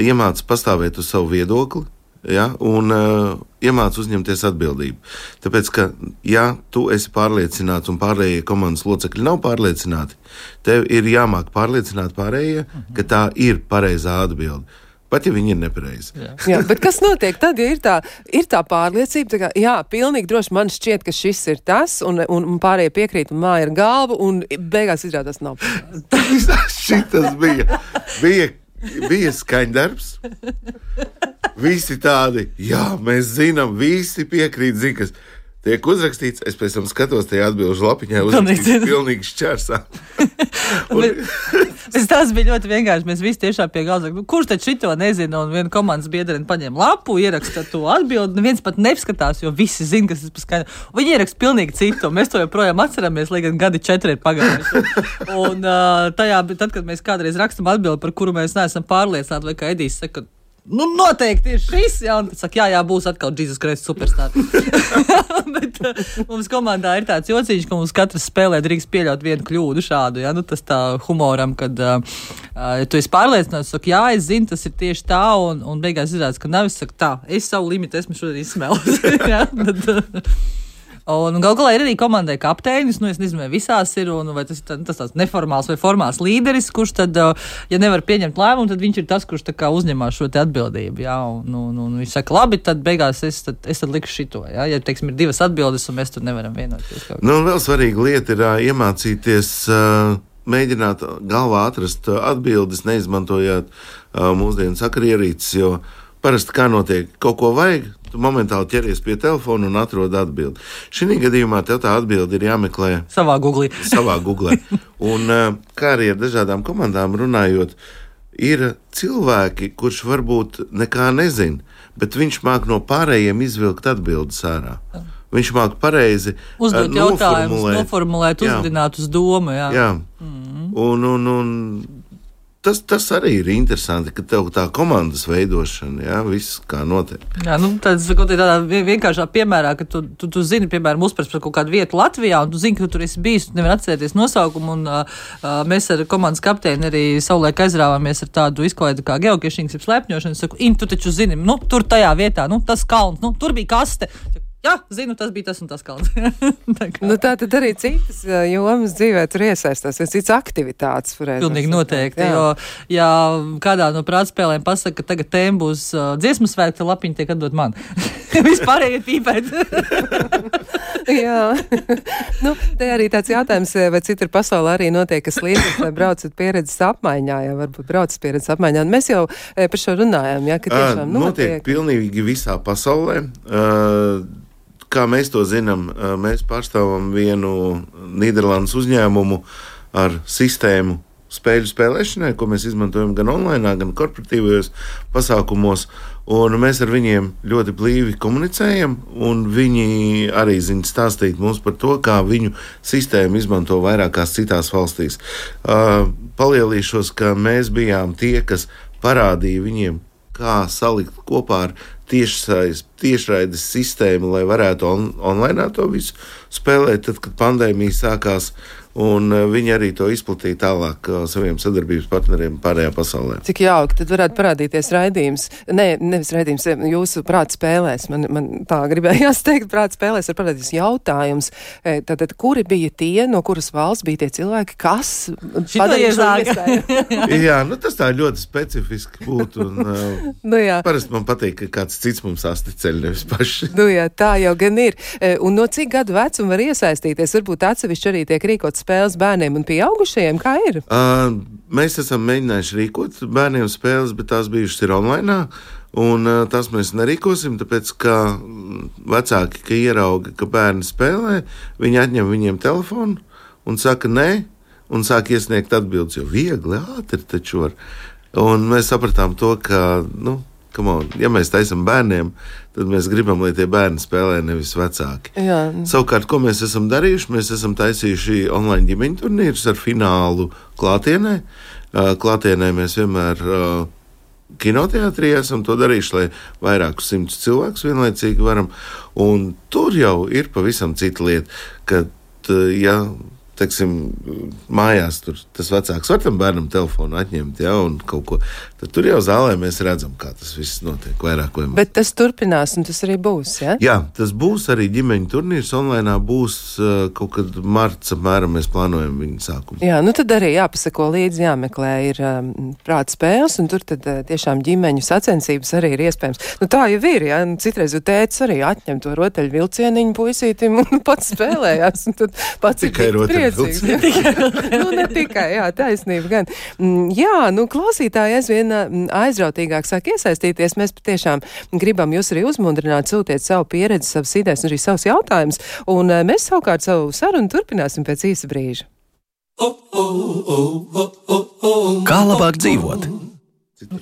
iemāca pastāvēt uz savu viedokli. Ja, un uh, iemācīt uzņemties atbildību. Tāpēc, ka, ja tu esi pārliecināts un pārējie komandas locekļi nav pārliecināti, tev ir jāmāk pārliecināt pārējie, ka tā ir pareizā atbilde. Pat ja viņi ir nepareizi. Jā. jā, bet kas notiek tad, ja ir tā, ir tā pārliecība, tā kā, jā, pilnīgi droši man šķiet, ka šis ir tas, un, un, un pārējie piekrīt, un māja ir galva, un beigās izrādās nav. Šitas bija, bija, bija skaņdarbs. Visi tādi, jā, mēs zinām, visi piekrīt, zina, kas tiek uzrakstīts. Es pēc tam skatos, tajā atbildžu lapiņā uzrakstīts pilnīgi šķērsā. un... tas bija ļoti vienkārši. Mēs visi tiešām pie galda sakām, nu, kurš tad šito nezina. Un viena komandas biedrene paņēma lapu, ieraksta to atbildi. Neviens pat neskatās, jo visi zina, kas tas ir. Viņi ieraksta pilnīgi citu. Mēs to joprojām atceramies, lai gan gadi četri ir pagājuši. Un uh, tajā, tad, kad mēs kādreiz rakstam atbildi, par kuru mēs neesam pārliecināti, vai kā Edijs saka, Nu, noteikti ir šis. Jā, un saka, jā, jā, būs atkal Jesus Kristus superstarps. Bet uh, mums komandā ir tāds jociņš, ka mums katrs spēlē drīkst pieļaut vienu kļūdu šādu. Jā, nu, tas tā humoram, kad uh, uh, tu esi pārliecināts, ka jā, es zinu, tas ir tieši tā, un, un beigās izrādās, ka nav. Es saku, tā, es savu limitu esmu šodien izsmēlis. uh, Un gal galā ir arī komandai kapteinis. Nu, es nezinu, vai visās ir, un vai tas ir tas tāds neformāls vai formāls līderis, kurš tad, ja nevar pieņemt lēmumu, tad viņš ir tas, kurš uzņemās šo atbildību. Jā, un, nu, nu, nu, viņš saka, labi, tad beigās es, tad, es tad likšu šito. Jā, ja teiksim, ir divas atbildes, un mēs tur nevaram vienoties. Nu, vēl svarīga lieta ir uh, iemācīties. Uh, Mēģināt galvā atrast atbildes, neizmantojot uh, mūsdienu sakarierīces, jo parasti kā notiek, kaut ko vajag, Tu momentāli ķeries pie telefona un atrod atbildi. Šī gadījumā tev tā atbilde ir jāmeklē savā googlī. savā googlī. Un, eh, kā arī ar dažādām komandām runājot, ir cilvēki, kurš varbūt nekā nezina, bet viņš māk no pārējiem izvilkt atbildes ārā. Viņš māca pareizi uzdot uh, jautājumus, noformulēt, uzrunāt uz domu. Jā. jā. Mm -hmm. un, un, un tas, tas arī ir interesanti, ka tev tā komandas veidošana, jā, viss kā notiek. Jā, nu, tāds, tādā vienkāršā piemērā, ka tu, tu, tu zini, piemēram, uzprast par kaut kādu vietu Latvijā, un tu zini, ka tu tur esi bijis, tu nevari atcerēties nosaukumu, un uh, mēs ar komandas kapteini arī savulaik aizrāvāmies ar tādu izklaidi kā geokišķings, jeb slēpņošanu. Es saku, in, tu taču zini, nu, tur tajā vietā, nu, tas kalns, nu, tur bija kaste. Jā, zinu, tas bija tas un tas kalns. tā, nu, tā tad arī citas jomas dzīvē tur iesaistās, vai citas aktivitātes. Pilnīgi noteikti, jā. jo, ja kādā no prātspēlēm pasaka, ka tagad tēma būs uh, dziesmu svētki, tad lapiņi tiek atdot man. Vispārējie pīpēt. jā. nu, te arī tāds jautājums, vai citur pasaulē arī notiek, kas liekas, vai braucat pieredzes apmaiņā, jā, varbūt braucat pieredzes apmaiņā. Un mēs jau par šo runājām, jā, ka tiešām notiek. Notiek pilnīgi visā pasaulē. Uh, kā mēs to zinām, mēs pārstāvam vienu Nīderlandes uzņēmumu ar sistēmu spēļu spēlēšanai, ko mēs izmantojam gan online, gan korporatīvajos pasākumos. Mēs ar viņiem ļoti blīvi komunicējam, un viņi arī zina stāstīt mums par to, kā viņu sistēmu izmanto vairākās citās valstīs. Palielīšos, ka mēs bijām tie, kas parādīja viņiem, kā salikt kopā ar tiešraides sistēmu, lai varētu on, online to visu spēlēt. Tad, kad pandēmija sākās, un eh, viņi arī to izplatīja tālāk uh, saviem sadarbības partneriem pārējā pasaulē. Cik jauki, tad varētu parādīties raidījums, ne, nevis raidījums, eh, jūsu prāta spēlēs, man, man tā gribējās teikt, prāta spēlēs var parādīties jautājums, tātad, kuri bija tie, no kuras valsts bija tie cilvēki, kas padarīja šo Jā, nu tas tā ļoti specifiski būtu, un nu, jā. parasti man patīk, ka kāds cits mums asticeļ, nevis paši. Nu jā, tā jau gan ir. Un no cik gadu vecuma var iesaistīties, varbūt atsevišķi arī tiek rīkots spēles bērniem un pieaugušajiem? Kā ir? Uh, mēs esam mēģinājuši rīkot bērniem spēles, bet tās bijušas ir online. Un uh, tas mēs nerīkosim, tāpēc ka vecāki, ka ierauga, ka bērni spēlē, viņi atņem viņiem telefonu un saka, nē, un sāk iesniegt atbildes, jo viegli, ātri taču var. Un mēs sapratām to, ka nu, On, ja mēs taisām bērniem, tad mēs gribam, lai tie bērni spēlē, nevis vecāki. Jā. Savukārt, ko mēs esam darījuši? Mēs esam taisījuši online ģimeņu turnīrus ar finālu klātienē. Klātienē mēs vienmēr kinoteātrī esam to darījuši, lai vairākus simtus cilvēkus vienlaicīgi varam. Un tur jau ir pavisam cita lieta, kad, ja teiksim, mājās tur tas vecāks var tam bērnam telefonu atņemt, ja, un kaut ko. Tad tur jau zālē mēs redzam, kā tas viss notiek. Vairāk vai mazāk. Bet tas turpinās, un tas arī būs. Ja? Jā, tas būs arī ģimeņa turnīrs. Online būs uh, kaut kad marts, apmēram mēs plānojam viņa sākumu. Jā, nu tad arī jāpasako līdzi, jāmeklē ir um, prāta spēles, un tur tad uh, tiešām ģimeņu sacensības arī ir iespējams. Nu, tā jau ir, ja nu, citreiz jau tēcis arī atņem to rotaļu vilcieniņu puisītim un pats spēlējās. Un tad pats Tikai rotaļu priecīgs. nu, ne tikai, jā, taisnība gan. Mm, jā, nu, klausītāji aizvien mm, aizrautīgāk sāk iesaistīties. Mēs patiešām gribam jūs arī uzmundrināt, sūtiet savu pieredzi, savas idejas un arī savus jautājumus. Un eh, mēs savukārt savu sarunu turpināsim pēc īsa brīža. Kā labāk dzīvot? Nu,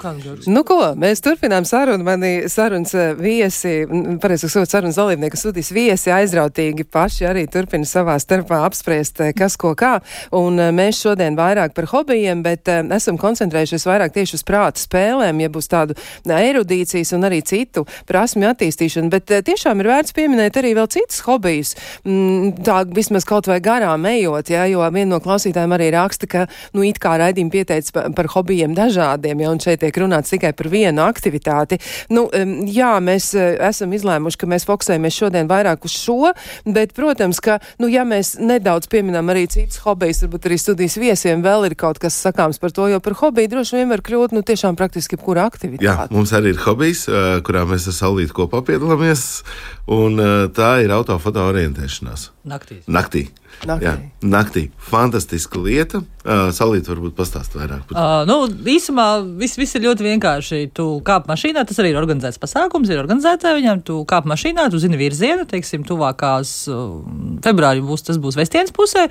nu, ko, mēs turpinām sarunu. Mani sarunas eh, viesi, pareizāk sakot, sarunas dalībnieki, studijas viesi aizrautīgi paši arī turpina savā starpā apspriest, eh, kas ko kā. Un eh, mēs šodien vairāk par hobijiem, bet esam koncentrējušies vairāk tieši uz prāta spēlēm, ja būs tādu erudīcijas un arī citu prasmju attīstīšanu. Bet tiešām ir vērts pieminēt arī vēl citus hobijus. Mm, tā vismaz kaut vai garām ejot, ja, jo viena no klausītājiem arī raksta, ka, nu, it kā raidījumi pieteic par, hobijiem dažādiem, ja, šeit tiek runāts tikai par vienu aktivitāti. Nu, jā, mēs e, esam izlēmuši, ka mēs fokusējamies šodien vairāk uz šo, bet, protams, ka, nu, ja mēs nedaudz pieminam arī citas hobijas, varbūt arī studijas viesiem vēl ir kaut kas sakāms par to, jo par hobiju droši vien var kļūt, nu, tiešām praktiski jebkura aktivitāte. Jā, mums arī ir hobijs, e, kurā mēs ar Saulītu kopā piedalāmies, un e, tā ir autofoto orientēšanās. Naktī. Naktī. Naktī. Jā, naktī. Fantastiska lieta. Uh, Salīt, varbūt pastāst vairāk to. Uh, nu, īsumā viss, viss ir ļoti vienkārši. Tu kāp mašīnā, tas arī ir organizēts pasākums, ir organizētā viņam. Tu kāp mašīnā, tu zini virzienu, teiksim, tuvākās uh, februārī būs, tas būs Vestienas pusē.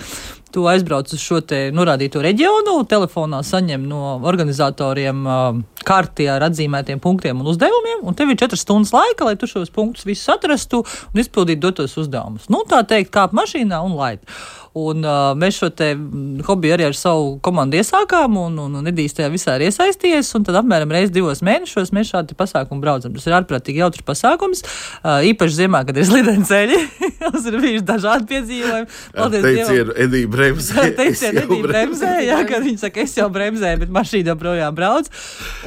Tu aizbrauc uz šo te norādīto reģionu, telefonā saņem no organizatoriem uh, karti ar atzīmētiem punktiem un uzdevumiem, un tev ir četras stundas laika, lai tu šos punktus visus atrastu un izpildītu dotos uzdevumus. Nu, tā teikt, kāp mašīnā un laid. Un uh, mēs šo te mm, hobiju arī ar savu komandu iesākām, un, un, un Edijs tajā visā ir iesaistījies. Tad apmēram reizi divos mēnešos mēs šādi pasākumu braucam. Tas ir ārprātīgi jautrs pasākums. Uh, īpaši ziemā, kad ir slideni ceļi. Mums ir bijuši dažādi piedzīvojumi. Paldies! Teicienu Edija Bremzē. Teicienu Edija Bremzē, jā, kad viņi saka, es jau bremzēju, bet mašīna joprojām brauc.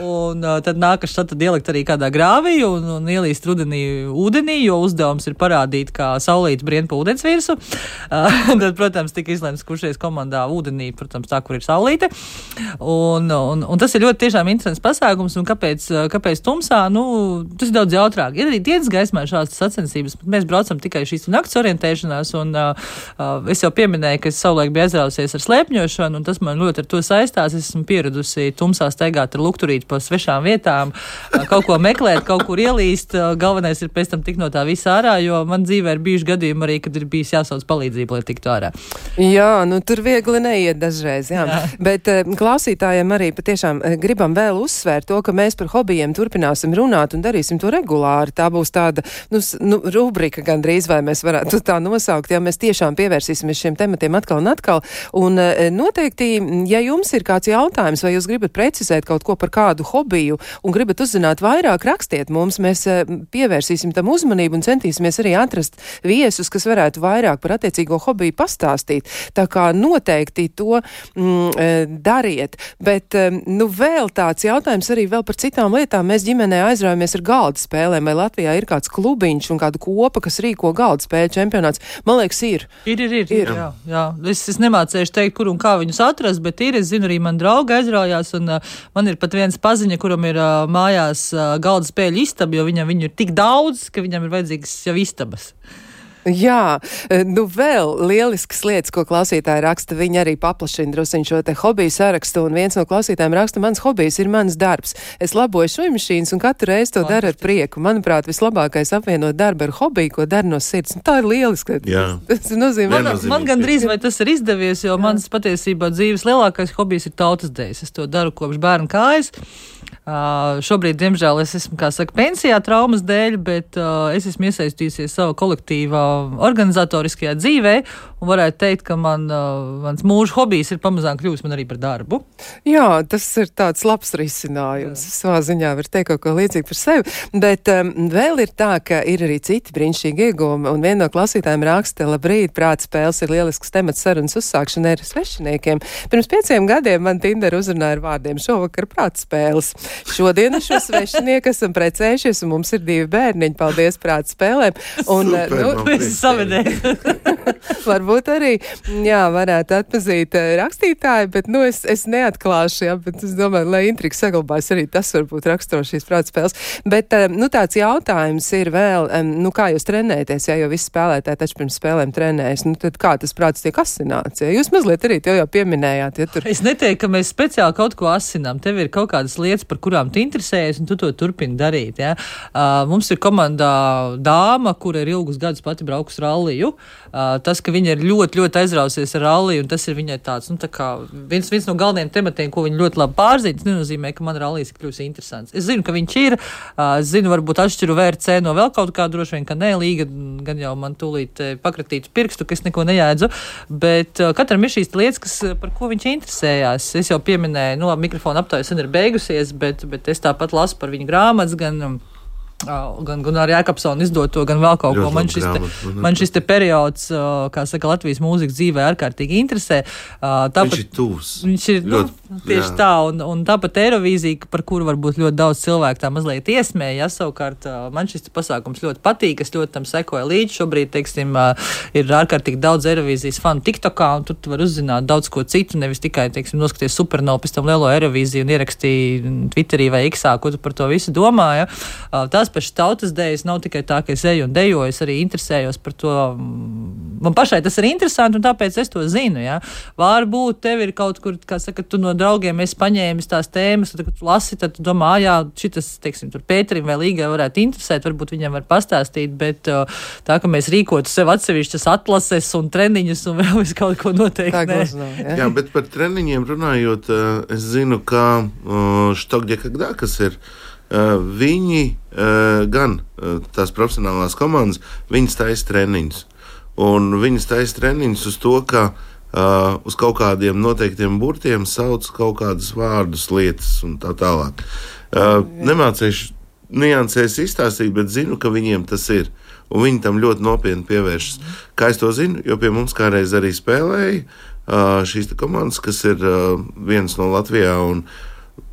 Un uh, tad nākas šādi ielikt arī kādā grāvī un, un ielīst rudenī ūdenī, jo uzdevums ir parādīt, kā saulīt brien pa ūdens virsmu. Uh, tad, protams, tika izlemts, kurš ies komandā ūdenī, protams, tā, kur ir saulīte. Un, un, un tas ir ļoti tiešām interesants pasākums, un kāpēc, kāpēc tumsā, nu, tas ir daudz jautrāk. Ir arī dienas gaismā šādas sacensības, bet mēs braucam tikai šīs nakts orientēšanās, un uh, es jau pieminēju, ka es savulaik biju aizrausies ar slēpņošanu, un tas man ļoti ar to saistās. Es esmu pieradusi tumsā staigāt ar lukturīti pa svešām vietām, kaut ko meklēt, kaut kur ielīst. Galvenais ir pēc tam tikt no tā visa ārā, jo man dzīvē ir bijuši gadījumi arī, kad ir bijis jāsauc palīdzību, lai tiktu ārā. Jā, nu tur viegli neiet dažreiz, jā. jā. Bet uh, klausītājiem arī patiešām uh, gribam vēl uzsvērt to, ka mēs par hobijiem turpināsim runāt un darīsim to regulāri. Tā būs tāda, nu, nu rubrika gandrīz, vai mēs varētu tā nosaukt, ja mēs tiešām pievērsīsimies šiem tematiem atkal un atkal. Un uh, noteikti, ja jums ir kāds jautājums, vai jūs gribat precizēt kaut ko par kādu hobiju un gribat uzzināt vairāk, rakstiet mums, mēs pievērsīsim tam uzmanību un centīsimies arī atrast viesus, kas varētu vairāk par attiecīgo hobiju pastāstīt. Tā kā noteikti to mm, e, dariet. Bet, e, nu, vēl tāds jautājums arī vēl par citām lietām. Mēs ģimenē aizraujamies ar galda spēlēm, vai Latvijā ir kāds klubiņš un kāda kopa, kas rīko galda spēļu čempionāts. Man liekas, ir. Ir, ir, ir. ir. Jā, jā. Es, es nemācēšu teikt, kur un kā viņus atrast, bet ir. Es zinu, arī man draugi aizraujās, un uh, man ir pat viens paziņa, kuram ir uh, mājās uh, galda spēļu istaba, jo viņam viņu ir tik daudz, ka viņam ir vajadzīgas jau istabas. Jā, e, nu vēl lielisks lietas, ko klausītāji raksta. Viņi arī paplašina drusiņu šo te hobiju sarakstu, un viens no klausītājiem raksta, mans hobijs ir mans darbs. Es laboju šujmašīnas un katru reizi to daru ar prieku. Manuprāt, vislabākais apvienot darbu ar hobiju, ko dar no sirds. Nu, tā ir lieliski. Tas nozīmē, man, man gandrīz vai tas ir izdevies, jo Jā. mans patiesībā dzīves lielākais hobijs ir tautas dēļas. Es to daru kopš bērna kājas. Šobrīd, diemžēl, es esmu, kā saka, pensijā traumas dēļ, bet es esmu iesaistījusies savā kolektīvā organizatoriskajā dzīvē, un varētu teikt, ka man, mans mūža hobijs ir pamazām kļūst man arī par darbu. Jā, tas ir tāds labs risinājums. Jā. Savā ziņā var teikt kaut ko līdzīgu par sevi, bet um, vēl ir tā, ka ir arī citi brīnišķīgi iegūmi, un viena no klausītājiem raksta, labrīt, prāta spēles ir lielisks temats sarunas uzsākšanai ar svešiniekiem. Pirms pieciem gadiem man Tinder uzrunāja ar vārdiem šovakar prāta spēles. Šodien ar šo svešinieku esam precējušies, un mums ir divi bērniņi. Paldies prāta spēlēm. Un, Super, nu, mēs varbūt arī, jā, varētu atpazīt uh, rakstītāju, bet, nu, es, es neatklāšu, jā, bet es domāju, lai intriga saglabājas arī tas varbūt raksturo šīs prāta spēles. Bet, uh, nu, tāds jautājums ir vēl, nu, kā jūs trenēties, ja jau visi spēlētāji taču pirms spēlēm trenējas, nu, tad kā tas prāts tiek asināts? Ja? Jūs mazliet arī jau pieminējāt, ja tur. Es neteiktu, ka mēs speciāli kaut ko asinām. Tev ir kaut kādas lietas, par kurām tu interesējies, un tu to turpini darīt. Ja? Uh, mums ir komandā dāma, kur ir ilgus gadus pati braukus ralliju. Uh, tas, ka viņa ir ļoti, ļoti aizrausies ar ralliju, un tas ir viņai tāds, nu, tā kā viens, viens no galvenajiem tematiem, ko viņa ļoti labi pārzina, tas nenozīmē, ka man rallijas ir kļuvis interesants. Es zinu, ka viņš ir, uh, es zinu, varbūt atšķiru VRC no vēl kaut kā, droši vien, ka nē, līga gan jau man tūlīt pakratītu pirkstu, ka es neko nejēdzu, bet uh, katram ir šīs lietas, kas, par ko viņš interesējās. Es jau pieminēju, nu, labi, mikrofona aptāja sen ir beigusies, bet, bet es tāpat lasu par viņu grāmatas, gan um, gan, gan arī Jēkabsona izdoto, gan vēl kaut ko. Man šis, te, man šis te periods, kā saka, Latvijas mūzikas dzīvē ārkārtīgi interesē. Tāpat, viņš ir tūs. Viņš ir ļoti, nu, tieši jā. tā, un, un tāpat Eirovīzija, par kuru varbūt ļoti daudz cilvēku tā mazliet iesmēja, ja savukārt man šis pasākums ļoti patīk, es ļoti tam sekoju līdzi. Šobrīd, teiksim, ir ārkārtīgi daudz Eirovīzijas fanu TikTokā, un tur tu var uzzināt daudz ko citu, nevis tikai, teiksim, noskaties supernovu, pēc tam lielo Eirovīziju un ierakstīt Twitterī vai X, ko tu par to visu domāji. Ja. Tās pašas tautas dēļas nav tikai tā, ka es eju un dejoju, es arī interesējos par to. Man pašai tas ir interesanti, un tāpēc es to zinu. Ja? Varbūt tev ir kaut kur, kā saka, tu no draugiem esi paņēmis tās tēmas, tad, kad tu lasi, tad tu domā, jā, šis, teiksim, tur Pēterim vai Līgai varētu interesēt, varbūt viņam var pastāstīt, bet tā, ka mēs rīkotu sev atsevišķas atlases un treniņus un vēl visu kaut ko noteikti. Tā nav, ja? Jā, bet par treniņiem runājot, es zinu, ka Štokģekagdā, kas ir Eh, viņi eh, gan eh, tās profesionālās komandas, viņas taisa treniņus. Un viņas taisa treniņus uz to, ka uh, uz kaut kādiem noteiktiem burtiem sauc kaut kādus vārdus, lietas un tā tālāk. Uh, nemācīšu niansēs izstāstīt, bet zinu, ka viņiem tas ir. Un viņi tam ļoti nopietni pievēršas. Kā es to zinu, jo pie mums kādreiz arī spēlēja uh, šīs komandas, kas ir uh, viens no Latvijā un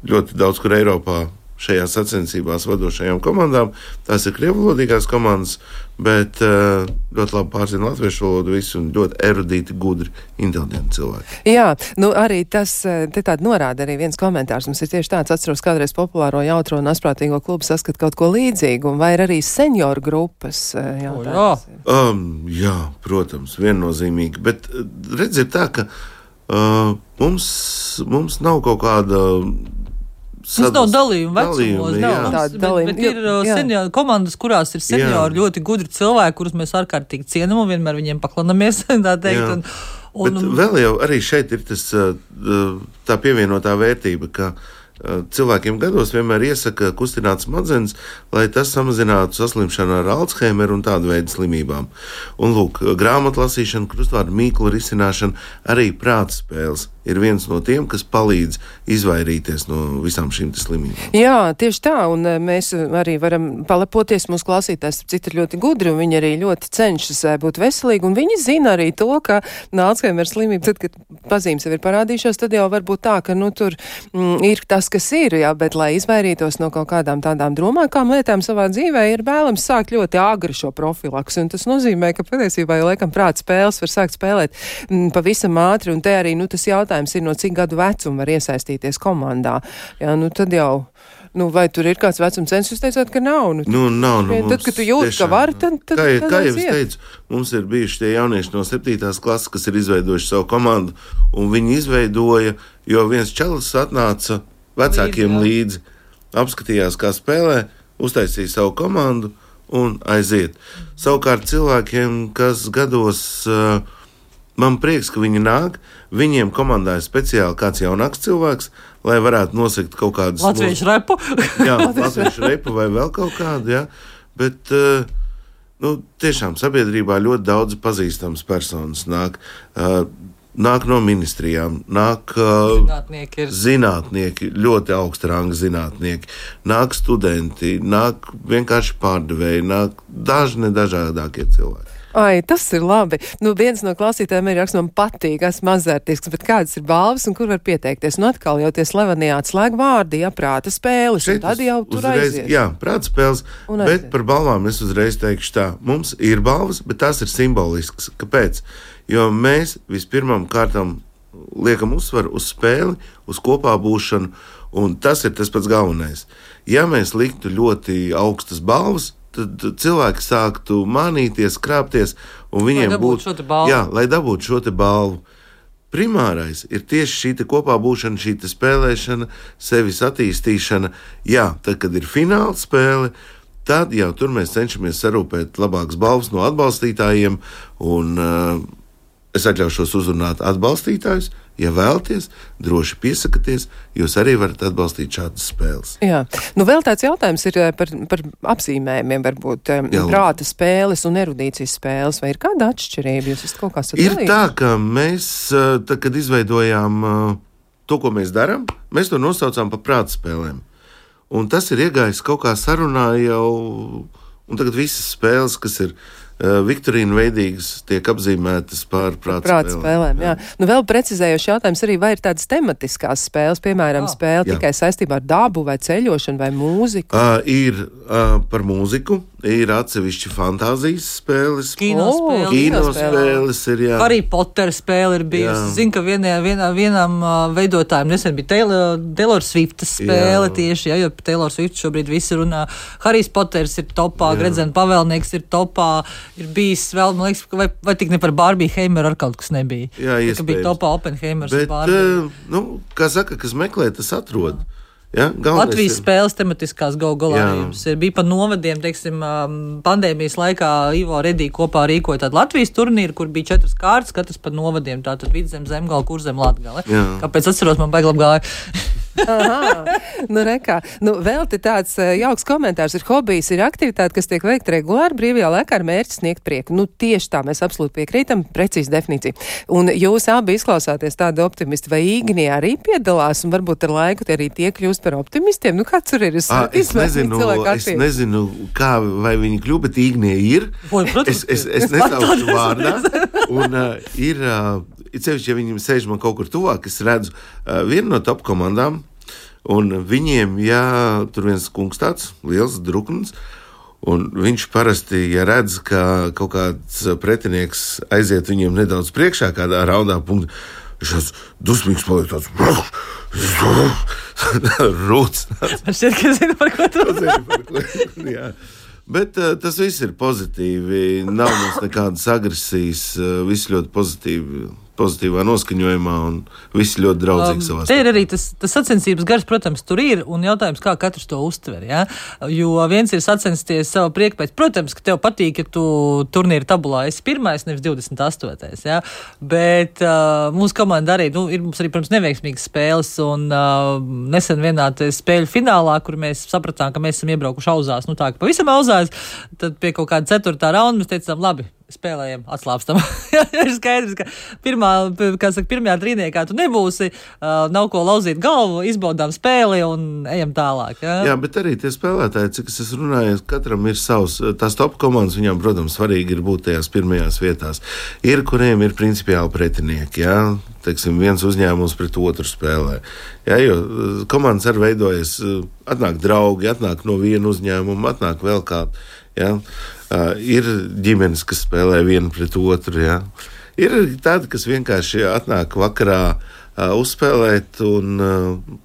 ļoti daudz kur Eiropā šajās sacensībās vadošajām komandām. Tās ir krievulodīgās komandas, bet uh, ļoti labi pārzina latviešu valodu visu un ļoti erudīti, gudri, inteliģenti cilvēki. Jā, nu arī tas te tāda norāda arī viens komentārs. Mums ir tieši tāds, atceros kādreiz populāro jautro un asprātīgo klubu saskat kaut ko līdzīgu, vai ir arī senioru grupas jautājums. O, jā. Um, jā, protams, viennozīmīgi, bet redz ir tā, ka uh, mums, mums nav kaut kāda Mums nav dalījuma vecumos, dalījumi, nav Tāda dalījuma, bet, bet ir jā. senioru komandas, kurās ir seniori, Jā. ļoti gudri cilvēki, kurus mēs ārkārtīgi cienam un vienmēr viņiem paklanamies, tā teikt. Jā. Un, Bet un, vēl jau arī šeit ir tas, tā pievienotā vērtība, ka cilvēkiem gados vienmēr iesaka kustināt smadzenes, lai tas samazinātu saslimšanu ar Alzheimer un tādu veidu slimībām. Un lūk, grāmatu lasīšana, krustvārdu mīklu risināšana, arī prāta spēles ir viens no tiem, kas palīdz izvairīties no visām šīm slimībām. Jā, tieši tā, un eh, mēs arī varam palepoties. Mūsu klausītājs citi ir ļoti gudri, un viņi arī ļoti cenšas eh, būt veselīgi, un viņi zina arī to, ka Alzheimer slimība, tad, kad pazīmes jau ir parādījušās, tad jau var būt tā, ka, nu, tur mm, ir tas, kas ir, jā, bet, lai izvairītos no kaut kādām tādām dromākām lietām savā dzīvē, ir vēlams sākt ļoti agri šo profilaks, un tas nozīmē, ka patiesībā jau laikam prāta spēles var sākt spēlēt mm, pavisam ātri, un te arī, nu, tas jautājums ir, no cik gadu vecuma var iesaistīties komandā. Jā, nu, tad jau. Nu, vai tur ir kāds vecuma censurs? Jūs teicāt, ka nav. Nu, Nu, nav, nu, Tad, kad tu jūti, ka tiešām- vari, tad- tad- kā, tad kā jau es teicu, mums ir bijuši tie jaunieši no 7. klases, kas ir izveidojuši savu komandu, un viņi izveidoja, jo viens čalis atnāca vecākiem līdzi, apskatījās, kā spēlē, uztaisīja savu komandu un aiziet. Savukārt cilvēkiem, kas gados, uh, man prieks, ka viņi nāk, viņiem komandā ir speciāli kāds jaunāks cilvēks, lai varētu nosakt kaut kādus Latviešu repu. Jā, latviešu repu vai vēl kaut kādu. Jā. Bet uh, nu, tiešām sabiedrībā ļoti daudz pazīstams personas nāk. Uh, Nāk no ministrijām, nāk uh, Zinātnieki ir. zinātnieki, ļoti augsta ranga zinātnieki, nāk studenti, nāk vienkārši pārdevēji, nāk daži nedažādākie cilvēki. Ai, tas ir labi. Nu, viens no klausītājiem ir raksts, man patīk, esmu mazvērtīgs, bet kādas ir balvas un kur var pieteikties? Nu, atkal jau tie slavenie atslēg vārdi, ja prāta spēles, un tad jau tur uzreiz, aizies. Jā, prāta spēles. Un Bet aiziet. par balvām es uzreiz teikšu tā. Mums ir balvas, bet tās ir simboliskas. Kāpēc? Jo mēs vispirmām kārtām liekam uzsvaru uz spēli, uz kopā būšanu, un tas ir tas pats galvenais. Ja mēs liktu ļoti augstas balvas, tad cilvēki sāktu mānīties, krāpties, un viņiem dabūtu būtu šo te balvu. Jā, lai dabūtu šo balvu. Primārais ir tieši šī kopā būšana, šī spēlēšana, sevis attīstīšana. Jā, tad, kad ir fināla spēle, tad jau tur mēs cenšamies sarūpēt labākas balvas no atbalstītājiem. Un, uh, es atļaušos uzrunāt atbalstītājus. Ja vēlaties, droši piesakieties, jūs arī varat atbalstīt šādas spēles. Jā, nu vēl tāds jautājums ir eh, par, par apzīmējumiem, varbūt eh, Jā, prāta spēles un erudīcijas spēles, vai ir kāda atšķirība? Jūs esat kaut kā Ir sadalījuši? tā, ka mēs, uh, tad, kad izveidojām to, ko mēs darām, mēs to nosaucām par prāta spēlēm. Un tas ir iegājis kaut kā sarunā jau, un tagad visas spēles, kas ir uh, Viktorīna veidīgas, tiek apzīmētas par prāta, Prāta spēlēm, jā. jā. Nu, vēl precizējošs jautājums arī, vai ir tādas tematiskās spēles, piemēram, Jā. spēle Jā. tikai saistībā ar dabu vai ceļošanu vai mūziku? Uh, ir uh, par mūziku, ir atsevišķi fantāzijas spēles, Kino O, spēle. kino spēle. spēles. Ir, jā. Harry Potter spēle ir bijusi. Jā. Zinu, ka vienā, vienā, vienam veidotājam nesen bija Taylor, Taylor Swift spēle Jā. tieši, ja, jo Taylor Swift šobrīd visi runā. Harijs Potters ir topā, Gredzena pavēlnieks ir topā, ir bijis vēl, man liekas, vai, vai tik ne par Barbie Heimeru ar kaut kas nebija. Jā, Tā, ka bija iespējams. topā Oppenheimers Bet, uh, nu, kā saka, kas meklē, tas atrod. Ja? Latvijas ir- spēles tematiskās Jā. gaugalājums ir bija pa novadiem, teiksim, um, pandēmijas laikā Ivo Redī kopā rīkoja tādu Latvijas turnīru, kur bija četras kārtas, katrs pa novadiem, tātad vidzem, zemgala, kurzem, latgale. Kāpēc atceros, man baigi labi gāja. Aha, nu, rekā. Nu, vēl te tāds uh, jauks komentārs ir hobijs, ir aktivitāte, kas tiek veikta regulāri brīvajā laikā ar mērķi sniegt prieku. Nu, tieši tā mēs absolūti piekrītam, precīzi definīcija. Un jūs abi izklausāties tādi optimisti, vai Īgnī arī piedalās, un varbūt ar laiku tie arī tie kļūst par optimistiem. Nu, kāds tur ir? Es, à, es, nezinu, es nezinu, kā vai viņi kļūst, bet Īgnī ir. Oi, protams, es, es, es nesaukšu vārdā. Un uh, ir, uh, it sevišķi, ja viņi sēž man kaut kur tuvāk, es redzu uh, vienu no top komandām. Un viņiem, ja tur viens kungs tāds liels, drukns, un viņš parasti, ja redz, ka kaut kāds pretinieks aiziet viņiem nedaudz priekšā, kādā raundā punktā, tāds dusmīgs paliek tāds. Rūts. Man šķiet, ka zinu, par ko tu runā. Bet uh, tas viss ir pozitīvi. Nav mums nekādas agresijas. Uh, viss ļoti pozitīvi pozitīvā noskaņojumā, un viss ļoti draudzīgi um, savā starpā. Te ir arī tas, tas sacensības gars, protams, tur ir, un jautājums, kā katrs to uztver. Ja? Jo viens ir sacensties savu prieku pēc, protams, ka tev patīk, ja tu turnīra tabulā esi pirmais, nevis 28. Ja? Bet uh, mūsu komanda arī, nu, ir mums arī, protams, neveiksmīgas spēles, un uh, nesen vienā spēļu finālā, kur mēs sapratām, ka mēs esam iebraukuši auzās, nu tā, ka pavisam auzās, tad pie kaut kāda ceturtā raunda mēs teicām, labi, spēlējam, atslābstam. ir skaidrs, ka pirmā, saka, pirmajā trīniekā tu nebūsi, uh, nav ko lauzīt galvu, izbaudām spēli un ejam tālāk. Ja? Jā, bet arī tie spēlētāji, cik es runājis, katram ir savs, tās top komandas, viņam, protams, svarīgi ir būt tajās pirmajās vietās. Ir, kuriem ir principiāli pretinieki, jā, teiksim, viens uzņēmums pret otru spēlē. Jā, jo komandas arī veidojas, atnāk draugi, atnāk no viena uzņēmuma, atnāk vēl kāds. Ja? Uh, ir ģimenes, kas spēlē vienu pret otru. Ja? Ir tādi, kas vienkārši atnāk vakarā uh, uzspēlēt un uh,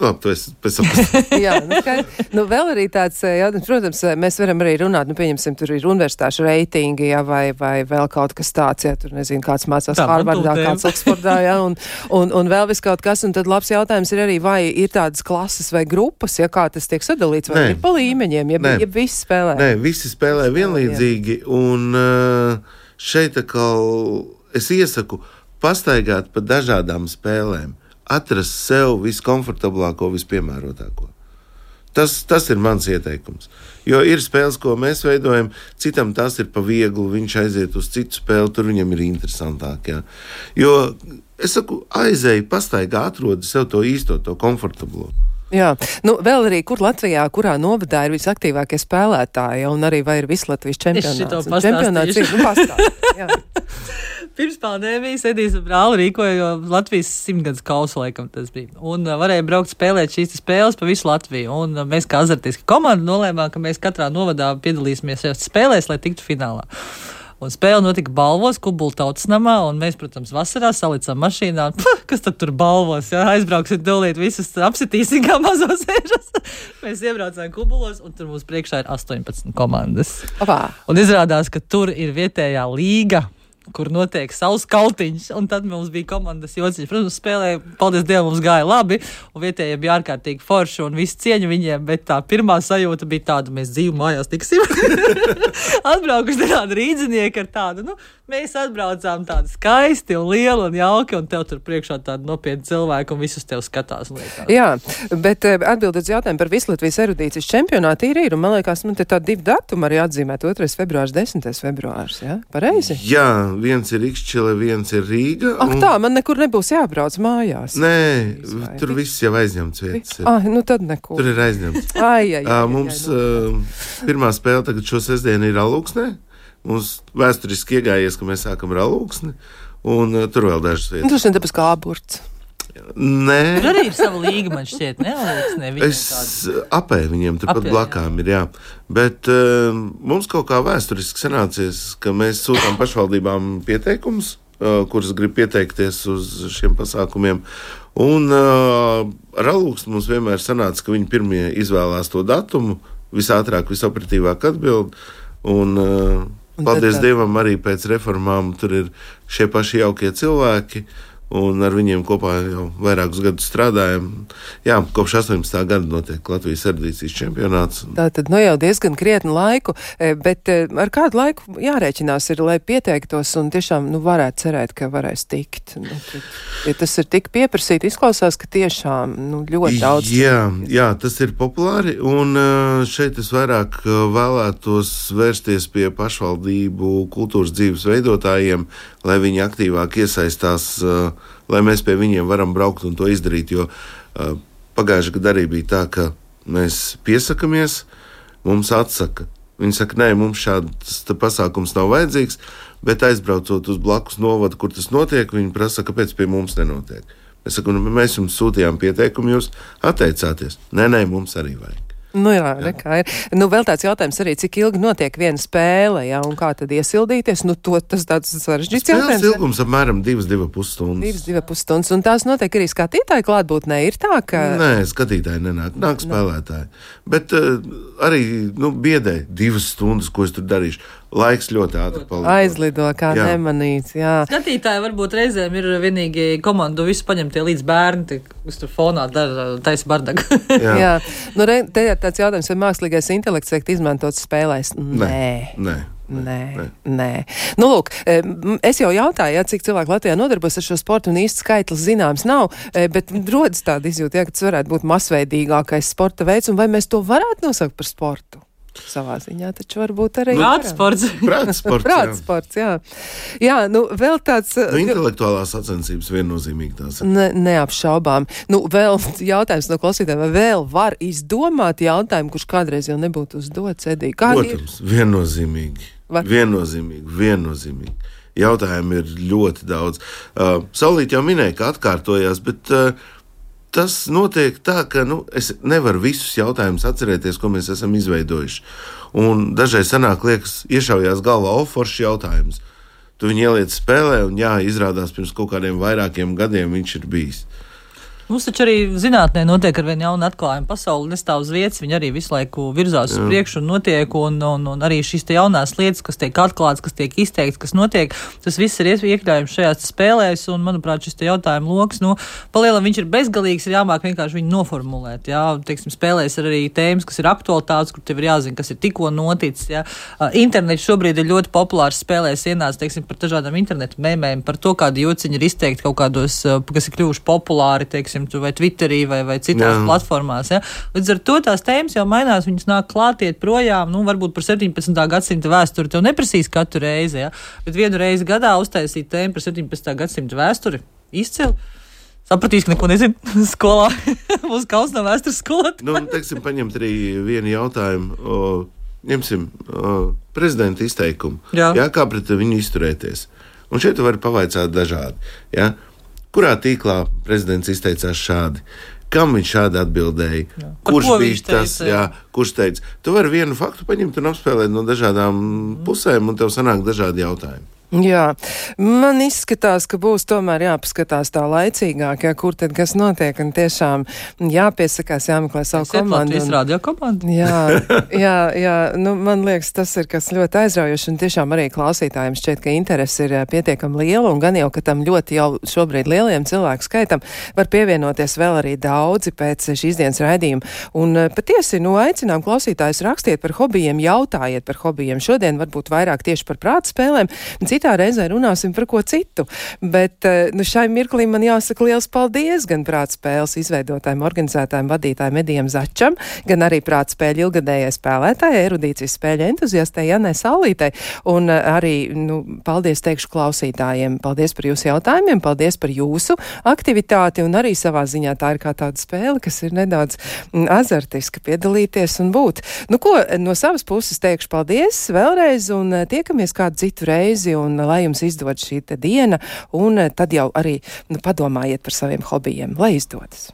Labi, tu esi pēc tam. Jā, nu, kā, nu, vēl arī tāds eh, jautājums, protams, eh, mēs varam arī runāt, nu, pieņemsim, tur ir universitāšu reitingi, jā, vai, vai vēl kaut kas tāds, ja tur nezinu, kāds mācās Harvardā, kāds Oksfordā, jā, un, un, un vēl vis kaut kas, un tad labs jautājums ir arī, vai ir tādas klases vai grupas, ja kā tas tiek sadalīts, vai Nē. ir pa līmeņiem, ja, ja visi spēlē. Nē, visi spēlē vienlīdzīgi, jā. un eh, šeit atkal es iesaku pastaigāt pa dažādām spēlēm atrast sev viskomfortablāko, vispiemērotāko. Tas, tas ir mans ieteikums. Jo ir spēles, ko mēs veidojam, citam tas ir pa vieglu, viņš aiziet uz citu spēli, tur viņam ir interesantāk. Jā. Jo es saku, aizēji, pastaigā, atrodi sev to īsto, to komfortablo. Jā, nu vēl arī, kur Latvijā, kurā novadā ir visaktīvākie spēlētāji, un arī vai ir vislatvijas čempionāts. Čempionāts ir, nu, pastāst. Pirms pandēmijas un brāli rīkoja Latvijas simtgadus kausu, laikam tas bija. Un uh, varēja braukt spēlēt šīs spēles pa visu Latviju. Un uh, mēs kā azartiski komanda nolēmām, ka mēs katrā novadā piedalīsimies šajās spēlēs, lai tiktu finālā. Un spēle notika balvos, Kubula tautas namā, un mēs, protams, vasarā salicām mašīnā. Puh, kas tad tur balvos? Jā, aizbrauksim, dolīt visus apsitīsim kā mazos ēžas. mēs iebraucām Kubulos, un tur mums priekšā ir 18 komandas. Opā. Un izrādās, ka tur ir vietējā līga kur notiek savs kautiņš. Un tad mums bija komandas jociņš. Protams, spēlēja, paldies Dievam, mums gāja labi. Un vietējie bija ārkārtīgi forši un visu cieņu viņiem. Bet tā pirmā sajūta bija tāda, mēs dzīvo mājās tiksim. Atbraukuši tādi rīznieki ar tādu, nu, mēs atbraucām tādi skaisti un lieli un jauki. Un tev tur priekšā tādi nopietni cilvēki un visus tev skatās. Jā, bet eh, atbildot uz jautājumu par Vislatvijas erudīcijas čempionātu ir, ir. Un man liekas, man te tādi divi datumi arī atzīmēt. 2. februārs, 10. februārs. Jā, pareizi? Jā viens ir Ikšķile, viens ir Rīga. Ak, un... tā, man nekur nebūs jābrauc mājās. Nē, Vai? tur viss jau aizņemts vietas. Ah, nu tad neko. Tur ir aizņemts. ai, ai, ai, ai, mums ai, nu. uh, pirmā spēle tagad šo sestdienu ir Alūksnē. Mums vēsturiski iegājies, ka mēs sākam ar Alūksni, un uh, tur vēl dažas vietas. Tas ir tāpēc kā aburts. Nē, tur arī ir sava līga, man šķiet, ne? Es apēju viņiem turpat blakām, ir jā. Bet uh, mums kaut kā vēsturiski sanācies, ka mēs sūtām pašvaldībām pieteikumus, uh, kuras grib pieteikties uz šiem pasākumiem. Un uh, ar alūkstu mums vienmēr sanāca, ka viņi pirmie izvēlās to datumu, visātrāk, visoperatīvāk atbild. Un, uh, Paldies Dievam, arī pēc reformām tur ir šie paši jaukie cilvēki. Un ar viņiem kopā jau vairākus gadus strādājam. Jā, kopš 18. gada notiek Latvijas erudīcijas čempionāts. Tā tad nu jau diezgan krietnu laiku, e, bet e, ar kādu laiku jārēķinās ir, lai pieteiktos un tiešām nu, varētu cerēt, ka varēs tikt. Nu, tad, ja tas ir tik pieprasīt, izklausās, ka tiešām nu, ļoti daudz. Jā, jā, tas ir populāri, un e, šeit es vairāk vēlētos vērsties pie pašvaldību kultūras dzīves veidotājiem, lai viņi aktīvāk iesaistās, lai mēs pie viņiem varam braukt un to izdarīt. Jo pagājušajā gadā arī bija tā, ka mēs piesakāmies, mums atsaka. Viņi saka, nē, mums šāds pasākums nav vajadzīgs, bet aizbraucot uz blakus novadu, kur tas notiek, viņi prasa, kāpēc pie mums nenotiek. Mēs sakām, nu, mēs jums sūtījām pieteikumu, jūs atteicāties. Nē, nē, mums arī vajag. Nu jā, jā. kā ir. Nu, vēl tāds jautājums arī, cik ilgi notiek viena spēle, jā, un kā tad iesildīties? Nu, to, tas tāds sarežģīts Spēles jautājums. ilgums apmēram 2,5 stundas. Divas, divas pusstundas, un tās notiek arī skatītāju klātbūtnē. Ir tā, ka. Nē, skatītāji nenāk, nāk spēlētāji. Bet uh, arī nu, biedē divas stundas, ko es tur darīšu. Laiks ļoti ātri paliek. Aizlido, kā Jā. nemanīts. Jā. Skatītāji varbūt reizēm ir vienīgi komandu visu paņemtie līdz bērni, tie, kas tur fonā dara taisa bardagu. Jā. Jā. Nu, re, te ir tāds jautājums, vai mākslīgais intelekts tiek izmantots spēlēs? Nē. Nē. Nē, nē. nē. Nu, lūk, em, es jau jautāju, ja, cik cilvēku Latvijā nodarbojas ar šo sportu, un īsti skaitlis zināms nav, eh, bet rodas tāda izjūta, ja, ka tas varētu būt masveidīgākais sporta veids, un vai mēs to varētu nosaukt par sportu? Savā ziņā taču varbūt arī. Prātsports. jā. Prātsports, jā. Jā, nu, vēl tāds. Nu, intelektuālās sacensības viennozīmīgi tās ir. Ne, neapšaubām. Nu, vēl jautājums no klausītājiem, vai vēl var izdomāt jautājumu, kurš kādreiz jau nebūtu uzdots, Edī? Kādi ir? Protams, viennozīmīgi. Var- Viennozīmīgi, viennozīmīgi. Jautājumu ir ļoti daudz. Uh, Saulīt jau minēja, ka atkārtojās, bet uh, tas notiek tā, ka nu, es nevaru visus jautājumus atcerēties, ko mēs esam izveidojuši. Un dažreiz sanāk, liekas, iešaujās galvā oforšs jautājums. Tu viņu ieliec spēlē, un jā, izrādās pirms kaut kādiem vairākiem gadiem viņš ir bijis. Mums taču arī zinātnē notiek ar vien jaunu atklājumu. Pasaule nestāv uz vietas, viņa arī visu laiku virzās uz priekšu un notiek, un, un, un arī šīs te jaunās lietas, kas tiek atklātas, kas tiek izteikts, kas notiek, tas viss ir iekļaujams šajās spēlēs, un, manuprāt, šis te jautājumu lokus, nu, palielam viņš ir bezgalīgs, ir jāmāk vienkārši viņu noformulēt, jā, teiksim, spēlēs ir arī tēmas, kas ir aktualitātes, kur tev ir jāzina, kas ir tikko noticis, jā. Internets šobrīd ir ļoti populārs spēlēs, ienāca, teiksim, par dažādām internetu mēmēm, par to, kādi jociņi ir izteikti kaut kādos, kas ir kļuvuši populāri, teiksim, tu vai Twitterī vai, vai citās Jā. platformās. Ja? Līdz ar to tās tēmas jau mainās, viņas nāk klātiet projām. Nu, varbūt par 17. gadsimta vēsturi tev neprasīs katru reizi, ja? bet vienu reizi gadā uztaisīt tēmu par 17. gadsimta vēsturi izcili. Sapratīs, ka neko nezinu skolā. Mums kaut no vēstures skolotājiem. Nu, teiksim, paņemt arī vienu jautājumu. O, ņemsim o, prezidenta izteikumu. Jā. Jā, kā pret viņu izturēties? Un šeit var pavaicāt dažādi. Jā. Kurā tīklā prezidents izteicās šādi? Kam viņš šādi atbildēja? Par Kurš bija tas, teica, jā. jā, kurš teica? Tu vari vienu faktu paņemt un apspēlēt no dažādām pusēm, un tev sanāk dažādi jautājumi. Jā, man izskatās, ka būs tomēr jāpaskatās tā laicīgāk, ja, kur tad kas notiek, un tiešām jāpiesakās, jāmeklē savu komandu. Latvijas un- radio komanda. Jā, jā, jā. Nu, man liekas, tas ir kas ļoti aizraujoši. Un tiešām arī klausītājiem šķiet, ka interese ir eh, pietiekami liela. Un gan jau, ka tam ļoti jau šobrīd lieliem cilvēku skaitam var pievienoties vēl arī daudzi pēc šīs dienas raidījuma. Un eh, patiesi, nu, aicinām klausītājus rakstiet par hobijiem, jautājiet par hobijiem. Šodien varbūt vairāk tieši par prāta spēlēm, un citā reizē runāsim par ko citu. Bet eh, nu, šai mirklī man jāsaka liels paldies gan prāta spēles izveidotājiem, organizētājiem, vadītājiem Edijam Začam, gan arī prāta spēļu ilgadējai spēlētājai, erudīcijas spēļu entuziastei Janai Saulītei. Un eh, arī, nu, paldies teikšu klausītājiem. Paldies par jūsu jautājumiem, paldies par jūsu aktivitāti, un arī savā ziņā tā ir kā tāda spēle, kas ir nedaudz mm, azartiska piedalīties un būt. Nu, ko no savas puses teikšu paldies vēlreiz, un eh, tiekamies kādu citu reizi, un eh, lai jums izdod šī diena, un tad jau arī nu, padomājiet par saviem hobijiem, lai izdodas.